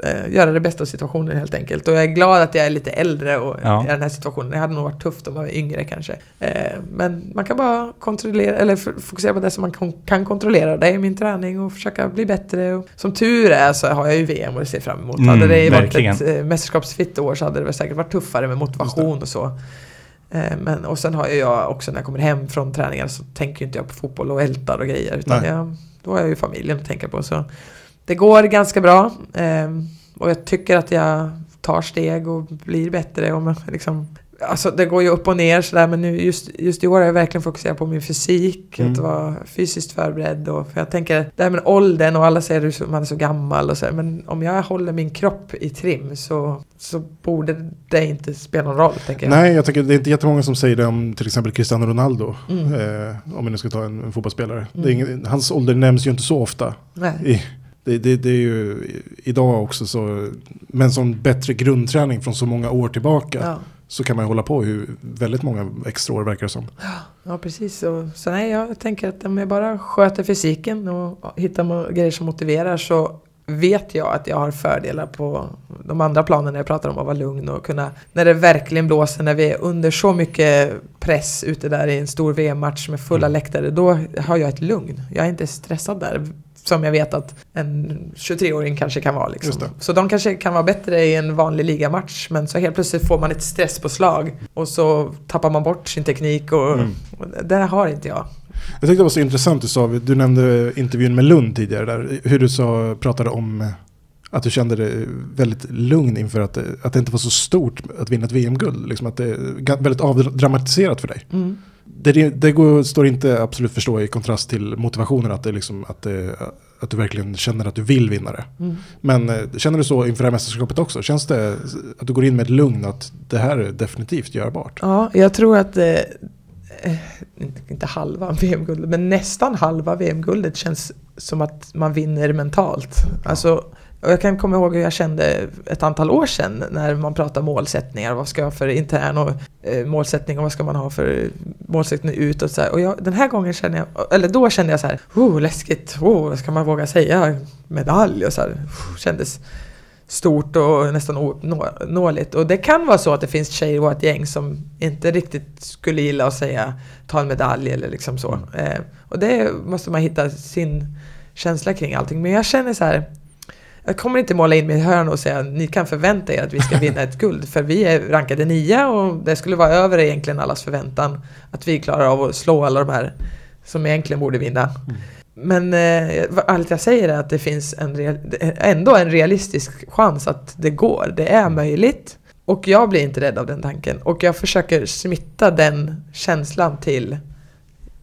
eh, göra det bästa av situationen helt enkelt. Och jag är glad att jag är lite äldre och Ja. i den här situationen. Det hade nog varit tufft om jag var yngre kanske. Eh, men man kan bara kontrollera, eller fokusera på det som man kan kontrollera. Det är min träning och försöka bli bättre. Och som tur är så har jag ju VM att se fram emot. Mm, hade det varit verkligen. ett eh, mästerskapsfitt år så hade det väl säkert varit tuffare med motivation och så. Eh, Men, och sen har jag också när jag kommer hem från träningar så tänker inte jag på fotboll och ältar och grejer. Utan jag, då har jag ju familjen att tänka på. Så det går ganska bra. eh, Och jag tycker att jag tar steg och blir bättre. Och liksom, alltså det går ju upp och ner sådär men nu just, just i år har jag verkligen fokuserat på min fysik. Mm. Att vara fysiskt förberedd. Och, för jag tänker, det här med åldern och alla säger att man är så gammal och så Men om jag håller min kropp i trim så, så borde det inte spela någon roll tänker jag. Nej, jag tänker det är inte jättemånga som säger det om till exempel Cristiano Ronaldo. Mm. Eh, om vi nu ska ta en, en fotbollsspelare. Mm. ingen, hans ålder nämns ju inte så ofta. Det, det, det är ju idag också så, med en sån bättre grundträning från så många år tillbaka. Ja. Så kan man hålla på hur väldigt många extra år verkar det som. Ja, precis. Så, så nej, jag tänker att om jag bara sköter fysiken och hittar grejer som motiverar så vet jag att jag har fördelar på de andra planen när jag pratar om att vara lugn och kunna, när det verkligen blåser, när vi är under så mycket press ute där i en stor VM-match med fulla Mm. läktare, då har jag ett lugn. Jag är inte stressad där. Som jag vet att en 23-åring kanske kan vara. Liksom. Så de kanske kan vara bättre i en vanlig ligamatch, men så helt plötsligt får man ett stresspåslag och så tappar man bort sin teknik och, Mm. och det har inte jag. Jag tyckte det var så intressant du sa, du nämnde intervjun med Lund tidigare där, hur du sa, pratade om eh, att du kände dig väldigt lugn inför att, det- att det inte var så stort att vinna ett VM-guld. Liksom att det är väldigt avdramatiserat för dig. Mm. Det, det går, står inte absolut förstå i kontrast till motivationen att, det liksom, att, det, att du verkligen känner att du vill vinna det. Mm. Men eh, känner du så inför det här mästerskapet också? Känns det att du går in med ett lugn att det här är definitivt görbart? Ja, jag tror att eh, eh, inte halva VM-guldet, men nästan halva VM-guldet känns som att man vinner mentalt. Alltså, och jag kan komma ihåg hur jag kände ett antal år sedan när man pratar målsättningar. Vad ska jag ha för intern och, eh, målsättning och vad ska man ha för målsättning utåt? Så här. Och jag, den här gången känner jag, eller då kände jag så här, oh, läskigt, oh, ska man våga säga medalj? Och så här, oh, kändes stort och nästan ouppnåeligt. Och det kan vara så att det finns tjejer i vårt gäng som inte riktigt skulle gilla att säga ta en medalj eller liksom så. Eh, och det måste man hitta sin känsla kring allting. Men jag känner så här, jag kommer inte måla in mig i hörn och säga ni kan förvänta er att vi ska vinna ett guld. För vi är rankade nia och det skulle vara över egentligen allas förväntan att vi klarar av att slå alla de här som egentligen borde vinna. Men eh, allt jag säger är att det finns en real, ändå en realistisk chans att det går. Det är möjligt. Och jag blir inte rädd av den tanken. Och jag försöker smitta den känslan till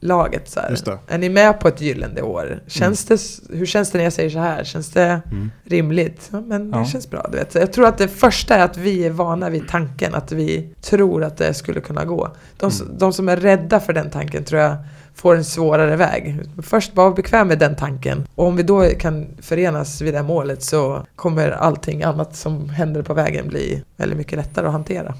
laget. Så det. Är ni med på ett gyllene år? Känns det, s- hur känns det när jag säger så här? Känns det Mm. rimligt? Ja, men Ja. det känns bra. Du vet. Så Jag tror att det första är att vi är vana vid tanken, att vi tror att det skulle kunna gå. De, s- de som är rädda för den tanken tror jag får en svårare väg. Först bara vara bekväm med den tanken. Och om vi då kan förenas vid det målet så kommer allting annat som händer på vägen bli väldigt mycket lättare att hantera.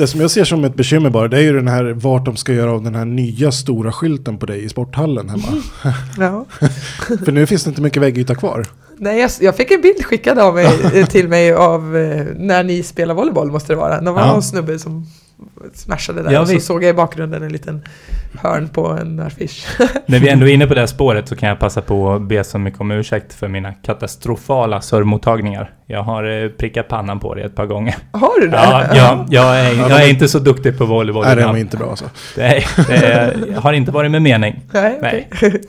Det som jag ser som ett bekymmer bara, det är ju den här vart de ska göra av den här nya stora skylten på dig i sporthallen hemma. Ja. För nu finns det inte mycket väggyta kvar. Nej, jag, jag fick en bild skickad av mig, eh, till mig av eh, när ni spelar volleyboll måste det vara. Det var Ja. någon snubbe som smashade där Ja, och så såg jag i bakgrunden en liten hörn på en affisch. När vi ändå är inne på det här spåret så kan jag passa på att be så mycket om ursäkt för mina katastrofala servmottagningar. Jag har eh, prickat pannan på det ett par gånger. Har du det? Ja, ja, jag, är, jag är inte så duktig på volleyboll. Nej, det var ibland. inte bra alltså. Nej, det har inte varit med mening. Nej, Nej.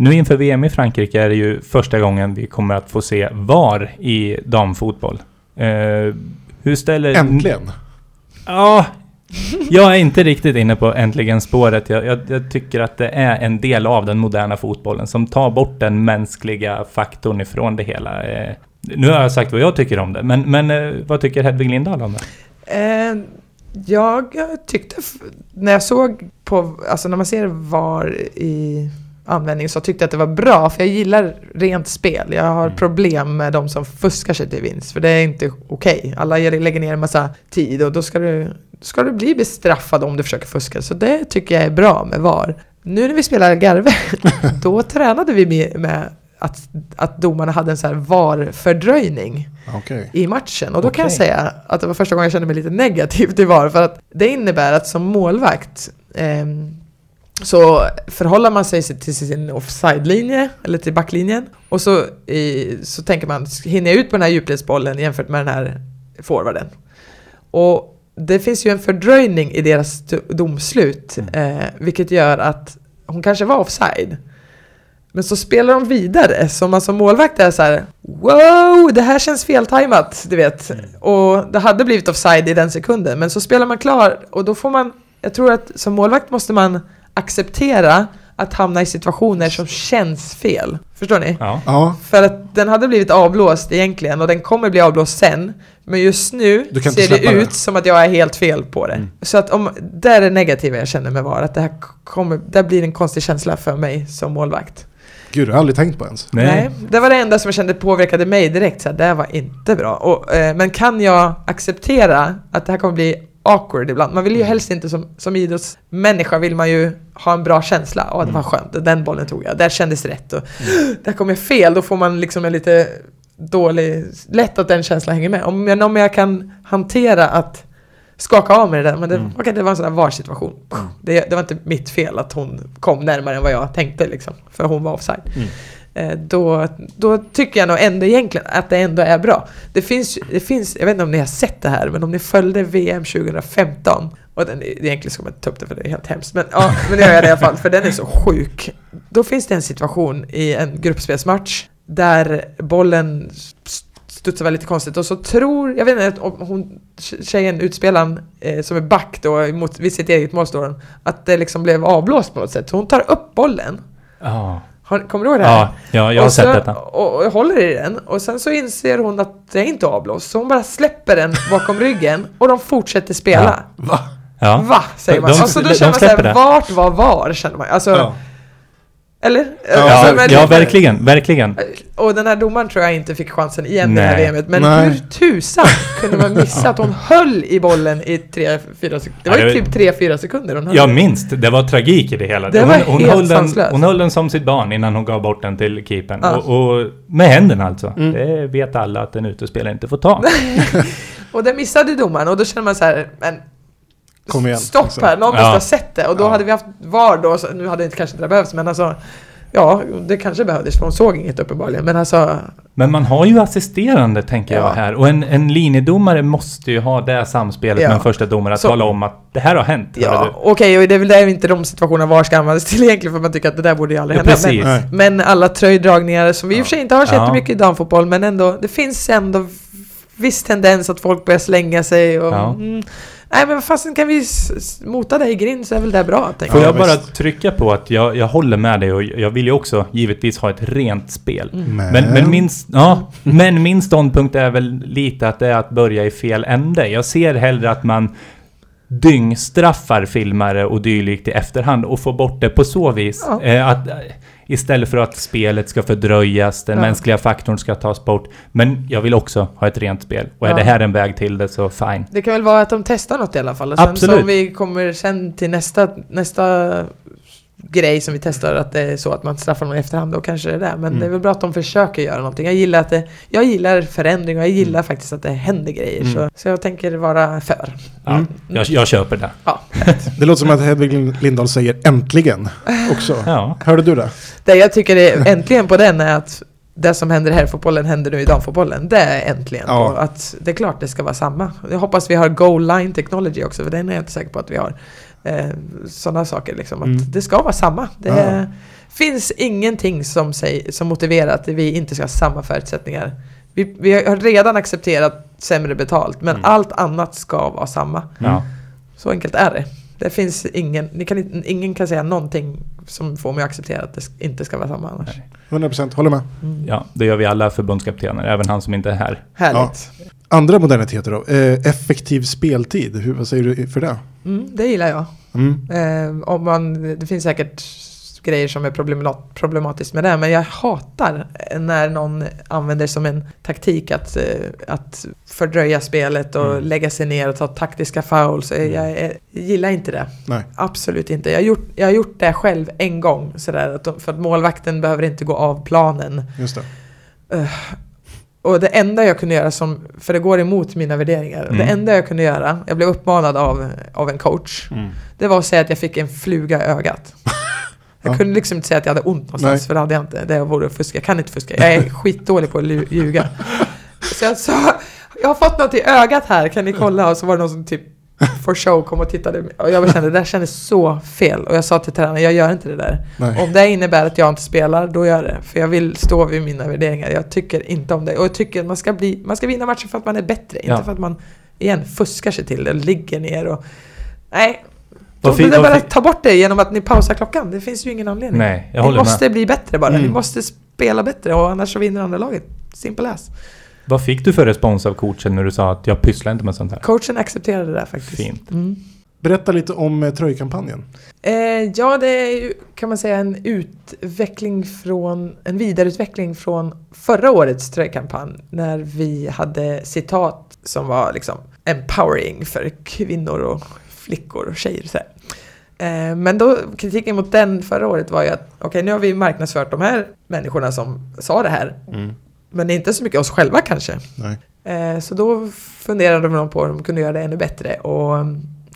Nu inför VM i Frankrike är det ju första gången vi kommer att få se VAR i damfotboll. Eh, hur ställer... Äntligen! Ja, jag är inte riktigt inne på äntligen spåret. Jag, jag, jag tycker att det är en del av den moderna fotbollen som tar bort den mänskliga faktorn ifrån det hela. Eh, nu har jag sagt vad jag tycker om det, men, men eh, vad tycker Hedvig Lindahl om det? Jag tyckte, när jag såg på, alltså när man ser VAR i användning så tyckte jag att det var bra, för jag gillar rent spel. Jag har Mm. problem med de som fuskar sig till vinst, för det är inte okej. Alla ger- lägger ner en massa tid och då ska du, ska du bli bestraffad om du försöker fuska. Så det tycker jag är bra med VAR. Nu när vi spelar Garve, då tränade vi med, med att, att domarna hade en så här VAR-fördröjning Okej. i matchen. Och då kan jag säga att det var första gången jag kände mig lite negativ till VAR. För att det innebär att som målvakt ehm, så förhåller man sig till sin offside-linje, eller till backlinjen. Och så, i, så tänker man, hinner jag ut på den här djupledsbollen jämfört med den här forwarden? Och det finns ju en fördröjning i deras do- domslut, eh, vilket gör att hon kanske var offside. Men så spelar de vidare, så man som målvakt är så här: Wow, det här känns feltajmat, du vet. Och det hade blivit offside i den sekunden, men så spelar man klar och då får man, jag tror att som målvakt måste man acceptera att hamna i situationer som känns fel. Förstår ni? Ja. Ja, För att den hade blivit avblåst egentligen och den kommer bli avblåst sen. Men just nu ser det släppa det. ut som att jag är helt fel på det. Mm. Så att om, det är det negativa jag känner med VAR, att det här kommer, det blir en konstig känsla för mig som målvakt. gud, det har jag aldrig tänkt på ens. Nej. det var det enda som jag kände påverkade mig direkt, så här, det här var inte bra. Och, eh, men kan jag acceptera att det här kommer bli awkward ibland? Man vill Mm. ju helst inte som, som idrottsmänniska vill man ju ha en bra känsla. Åh, det var skönt, den bollen tog jag, där kändes rätt. Och, Där kom jag fel, då får man liksom en lite dålig... Lätt att den känslan hänger med. Om jag, om jag kan hantera att skaka av mig det där, men det, Mm. okej, det var en sån där VAR-situation. Det, det var inte mitt fel att hon kom närmare än vad jag tänkte liksom, för hon var offside. Eh, Eh, då, då tycker jag nog ändå egentligen att det ändå är bra. Det finns, det finns, jag vet inte om ni har sett det här, men om ni följde VM 2015 och den, egentligen ska man inte ta upp det för det är helt hemskt, men, ja, men det gör jag det i alla fall, för den är så sjuk. Då finns det en situation i en gruppspelsmatch där bollen studsar studsar väldigt konstigt och så tror, jag vet inte om hon, tjejen, utspelaren eh, som är back då mot, vid sitt eget mål står att det liksom blev avblåst på något sätt. Så hon tar upp bollen. Oh. Har, kommer du ihåg det här? Ja, ja, jag har och sett så, detta. Och, och håller i den och sen så inser hon att det är inte avblåst så hon bara släpper den bakom ryggen och de fortsätter spela. Va? Ja. Va? Säger man. De- alltså då de känner man såhär, vart var var? Känner man. Alltså, Ja. Eller? Ja, Alltså, Ja, men- ja, verkligen, verkligen. Och den här domaren tror jag inte fick chansen igen i det här Nej. VMet. Men Nej. hur tusan kunde man missa att hon höll i bollen i 3-4 sekunder? Det var Ja, ju typ 3-4 sekunder hon höll. Jag minns det. Var tragik i det hela. Det hon, var hon, helt höll den, sanslöst. hon höll den som sitt barn innan hon gav bort den till keepern. Ja. Och, och med händerna alltså. Mm. Det vet alla att en utespelare inte får ta. Och det missade domaren och då känner man så här, men Kom igen, stopp liksom. här, någon Ja. måste ha sett det. Och då Ja. hade vi haft VAR då, så nu hade inte kanske inte det behövts, men alltså Ja, det kanske behövdes för hon såg inget uppenbarligen, men alltså Men man har ju assisterande, tänker Ja. jag här. Och en, en linjedomare måste ju ha det samspelet Ja. med en första domare att Så- tala om att det här har hänt. Ja, okej, och det är väl där inte de situationerna VAR ska användas till egentligen, för man tycker att det där borde ju aldrig Ja, hända. Men, men alla tröjdragningar som vi i och för sig inte har sett Ja. mycket i damfotboll, men ändå, det finns ändå viss tendens att folk börjar slänga sig och... Ja. Mm, nej men fasen kan vi mota det i grind så är väl det bra, tänker Får Ja, jag bara trycka på att jag, jag håller med dig och jag vill ju också givetvis ha ett rent spel. Mm. Men, Men, men, min, ja, men min ståndpunkt är väl lite att det är att börja i fel ände. Jag ser hellre att man dyngstraffar filmare och dylikt i efterhand och får bort det på så vis. Ja. Eh, att, istället för att spelet ska fördröjas, den Ja. mänskliga faktorn ska tas bort. Men jag vill också ha ett rent spel. Och är Ja. det här en väg till det så fine. Det kan väl vara att de testar något i alla fall. Och sen Absolut. så om vi kommer sen till nästa, nästa grej som vi testar, att det är så att man straffar någon i efterhand, då kanske det är det. Men Mm. det är väl bra att de försöker göra någonting. Jag gillar, att det, jag gillar förändring och jag Mm. gillar faktiskt att det händer grejer. Mm. Så, så jag tänker vara för. Ja, Mm. jag, jag köper det. Ja. det låter som att Hedvig Lindahl säger äntligen också. Ja. Hörde du det? Det jag tycker är äntligen på den är att det som händer här i fotbollen händer nu i damfotbollen. Det är äntligen Ja. på att det är klart det ska vara samma. Jag hoppas vi har goal line technology också, för den är jag inte säker på att vi har. Eh, Sådana saker liksom, att Mm. det ska vara samma. Det Ja. finns ingenting som, säger, som motiverar att vi inte ska ha samma förutsättningar. Vi, vi har redan accepterat sämre betalt, men Mm. allt annat ska vara samma. Ja. Så enkelt är det. Det finns ingen, ni kan, ingen kan säga någonting som får mig att acceptera att det inte ska vara samma annars. 100% håller med. Mm. ja, det gör vi alla förbundskaptener, även han som inte är här. Härligt. Andra moderniteter då? Eh, effektiv speltid, Hur, vad säger du för det? Mm, det gillar jag. Mm. Eh, om man, det finns säkert grejer som är problemat, problematiskt med det, men jag hatar när någon använder som en taktik att, eh, att fördröja spelet och Mm. lägga sig ner och ta taktiska fouls. Eh, Jag, jag, jag gillar inte det. Nej. Absolut inte. Jag har gjort, jag har gjort det själv en gång, sådär, för att målvakten behöver inte gå av planen. Just det. Och det enda jag kunde göra som, för det går emot mina värderingar, Mm. det enda jag kunde göra, jag blev uppmanad av, av en coach, Mm. det var att säga att jag fick en fluga i ögat. Jag Ja. kunde liksom inte säga att jag hade ont någonstans, Nej. för det hade jag inte. Det vore att fuska. Jag kan inte fuska. Jag är skitdålig på att ljuga. Så jag sa, jag har fått något i ögat här, kan ni kolla? Och så var det någon som typ for show kom och tittade. Och jag kände, det där kändes så fel. Och jag sa till tränaren, jag gör inte det där. Nej. Om det innebär att jag inte spelar, då gör jag det. För jag vill stå vid mina värderingar. Jag tycker inte om det. Och jag tycker att man ska, bli, man ska vinna matchen för att man är bättre. Ja. Inte för att man, igen, fuskar sig till det, ligger ner och... Nej, Då fi- vill jag vad bara ta bort det genom att ni pausar klockan. Det finns ju ingen anledning. Nej, jag Ni håller måste med. bli bättre bara. Ni Mm. måste spela bättre och annars så vinner andra laget. Simple as. Vad fick du för respons av coachen när du sa att jag pysslar inte med sånt här? Coachen accepterade det där faktiskt. Fint. Mm. Berätta lite om eh, tröjkampanjen. Eh, ja, det är ju kan man säga en utveckling från, en vidareutveckling från förra årets tröjkampanj när vi hade citat som var liksom empowering för kvinnor och flickor och tjejer. Så här. Eh, men då, kritiken mot den förra året var ju att okej, nu har vi marknadsfört de här människorna som sa det här, men inte så mycket oss själva kanske. Eh, Så då funderade de på om de kunde göra det ännu bättre och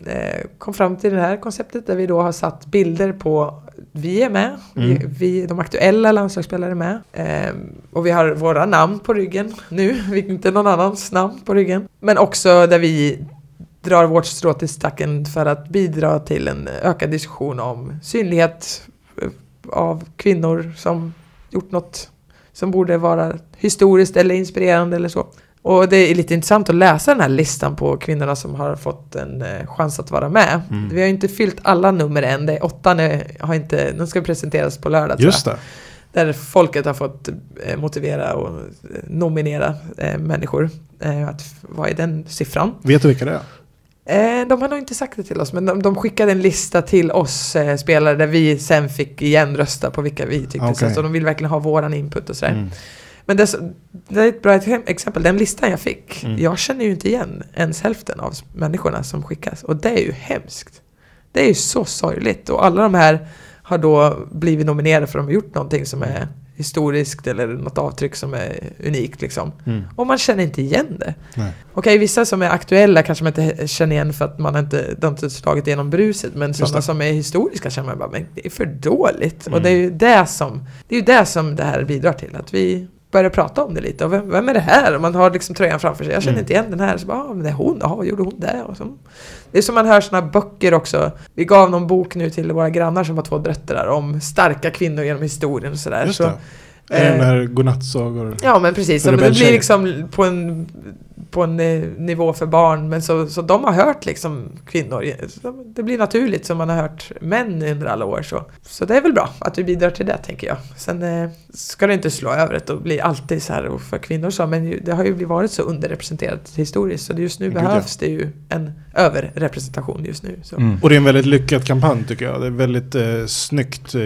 eh, kom fram till det här konceptet där vi då har satt bilder på vi är med, vi, Mm. vi, de aktuella landslagsspelare är med. Eh, och vi har våra namn på ryggen nu, inte någon annans namn på ryggen. Men också där vi drar vårt strå till stacken för att bidra till en ökad diskussion om synlighet eh, av kvinnor som gjort något som borde vara historiskt eller inspirerande eller så. Och det är lite intressant att läsa den här listan på kvinnorna som har fått en eh, chans att vara med. Mm. Vi har ju inte fyllt alla nummer än, det är åtta nu, har inte, de ska presenteras på lördag tror Just jag. det. Där folket har fått eh, motivera och eh, nominera människor. Att, vad är den siffran? Vet du vilka det är? Eh, de har nog inte sagt det till oss, men de, de skickade en lista till oss eh, spelare där vi sen fick igen rösta på vilka vi tyckte. Okej. Så, så de vill verkligen ha våran input och sådär. Mm. Men det, det är ett bra ex- exempel, den listan jag fick. Mm. Jag känner ju inte igen ens hälften av människorna som skickas. Och det är ju hemskt. Det är ju så sorgligt. Och alla de här har då blivit nominerade för att de har gjort någonting som är historiskt eller något avtryck som är unikt liksom. Mm. Och man känner inte igen det. Okej, vissa som är aktuella kanske man inte känner igen för att man inte, de inte slagit igenom bruset. Men sådana som är historiska känner man bara, men det är för dåligt. Mm. Och det är ju det som det, är det som det här bidrar till. Att vi börjar prata om det lite. Och vem, vem är det här? Och man har liksom tröjan framför sig. Jag känner Mm. inte igen den här. Så bara, ah, men det är hon. Jaha, gjorde hon det? Och så. Det är som man hör sådana böcker också. Vi gav någon bok nu till våra grannar som har två döttrar om starka kvinnor genom historien och sådär. Så. Är det eh, den här godnattsagor? Ja men precis, men det blir liksom på en, på en eh, nivå för barn men så, så de har hört liksom kvinnor, det blir naturligt som man har hört män under alla år så. Så det är väl bra att vi bidrar till det tänker jag. Sen eh, ska det inte slå över och bli alltid så här för kvinnor så men ju, det har ju varit så underrepresenterat historiskt så just nu Gud, ja. behövs det ju en överrepresentation just nu. Så. Mm. Och det är en väldigt lyckad kampanj tycker jag. Det är väldigt eh, snyggt eh,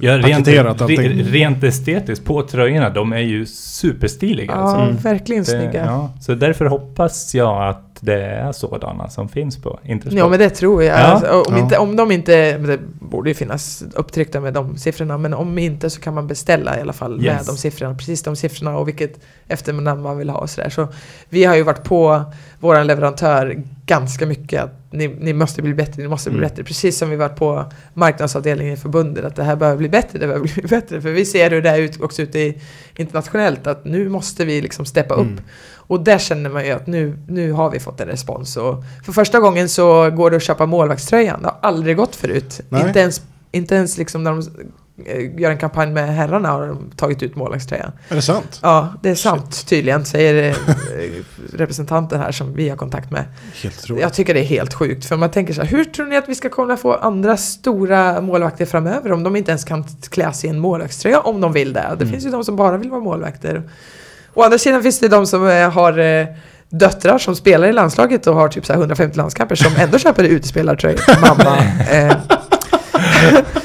Ja, rent, paketerat allting. re, rent estetiskt på tröjorna, de är ju superstiliga. Ja, alltså. Mm. verkligen Det, snygga. ja, så därför hoppas jag att det är sådana som finns på Intersport. Ja men det tror jag. Ja. Alltså, om, Ja. inte, om de inte, det borde ju finnas upptryckta med de siffrorna, men om inte så kan man beställa i alla fall med Yes. de siffrorna, precis de siffrorna och vilket efternamn man vill ha och sådär. Så vi har ju varit på vår leverantör ganska mycket att ni, ni måste bli bättre, ni måste bli Mm. bättre. Precis som vi varit på marknadsavdelningen i förbundet, att det här behöver bli bättre, det behöver bli bättre. För vi ser hur det är ut, också ute i, internationellt, att nu måste vi liksom steppa upp. Mm. Och där känner man ju att nu, nu har vi fått en respons. Och för första gången så går det att köpa målvaktströjan. Det har aldrig gått förut. Nej. Inte ens, inte ens liksom när de gör en kampanj med herrarna har de tagit ut målvaktströjan. Är det sant? Ja, det är sant tydligen, säger eh, representanten här som vi har kontakt med. Helt otroligt. Jag tycker det är helt sjukt, för man tänker så här, hur tror ni att vi ska kunna få andra stora målvakter framöver om de inte ens kan klä sig i en målvaktströja om de vill det? Det Mm. finns ju de som bara vill vara målvakter. Å andra sidan finns det de som eh, har eh, döttrar som spelar i landslaget och har typ så här 150 landskamper som ändå köper utespelartröjor. Mamma. Eh.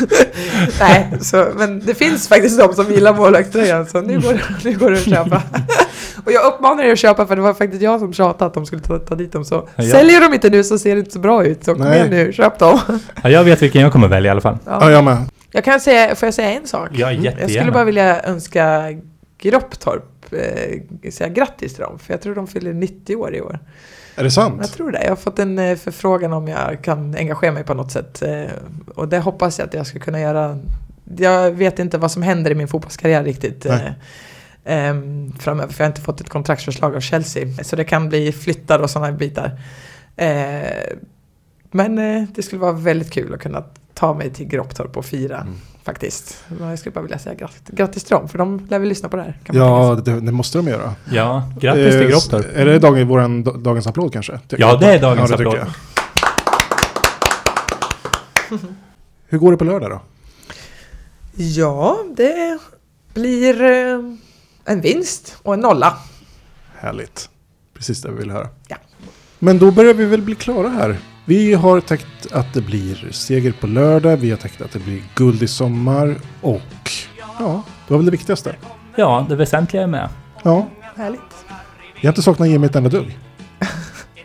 Nej, så, men det finns faktiskt de som gillar målvaktströjan så nu går, det- nu går det att köpa. Och jag uppmanar er att köpa för det var faktiskt jag som tjatade att de skulle ta, ta dit dem. Så Ja. säljer de inte nu så ser det inte så bra ut. Så kom Nej. igen nu, köp dem. Ja, jag vet vilken jag kommer välja i alla fall. Ja, Ja. jag med. Jag kan säga, får jag säga en sak? Ja, Jag skulle bara vilja önska Gropptorp eh, säga grattis till dem, för jag tror de fyller 90 år i år. Är det sant? Jag tror det. Jag har fått en eh, förfrågan om jag kan engagera mig på något sätt. eh, Och det hoppas jag att jag ska kunna göra. Jag vet inte vad som händer i min fotbollskarriär riktigt. eh, Nej. ehm, framöver, för jag har inte fått ett kontraktsförslag av Chelsea. Så det kan bli flyttar och sådana bitar. Eh, Men eh, det skulle vara väldigt kul att kunna ta mig till Gropptorp och fira. Mm. Faktiskt. Jag skulle bara vilja säga grattis, grattis till dem, för de lär väl lyssna på det här. Ja, det, det måste de göra. Ja, grattis till Eh, Gropptorp. Är det dagen, våran, dagens applåd kanske? Tycker Ja, det är dagens det tycker applåd. Hur går det på lördag då? Ja, det blir eh, en vinst och en nolla. Härligt. Precis det vi vill höra. Ja. Men då börjar vi väl bli klara här. Vi har tänkt att det blir seger på lördag, vi har tänkt att det blir guld i sommar och ja, det var väl det viktigaste. Ja, det väsentliga är med. Ja, Härligt. jag har inte saknat Jimmy ett enda dugg.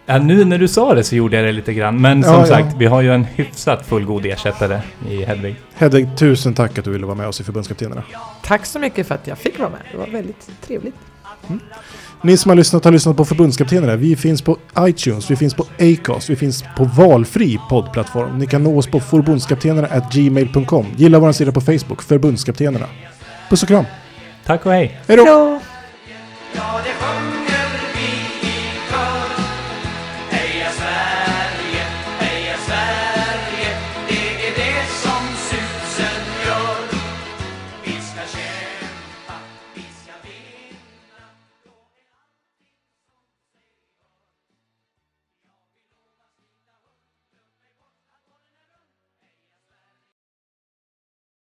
Ja, nu när du sa det så gjorde jag det lite grann. Men som ja. sagt, vi har ju en hyfsat fullgod ersättare i Hedvig. Hedvig, tusen tack att du ville vara med oss i förbundskaptenerna. Tack så mycket för att jag fick vara med. Det var väldigt trevligt. Ni som har lyssnat har lyssnat på förbundskaptenerna. Vi finns på iTunes, vi finns på Acast, vi finns på valfri poddplattform. Ni kan nå oss på förbundskaptenerna@gmail.com. Gilla vår sida på Facebook, förbundskaptenerna. Puss och kram! Tack och hej! Hej då! Hej då!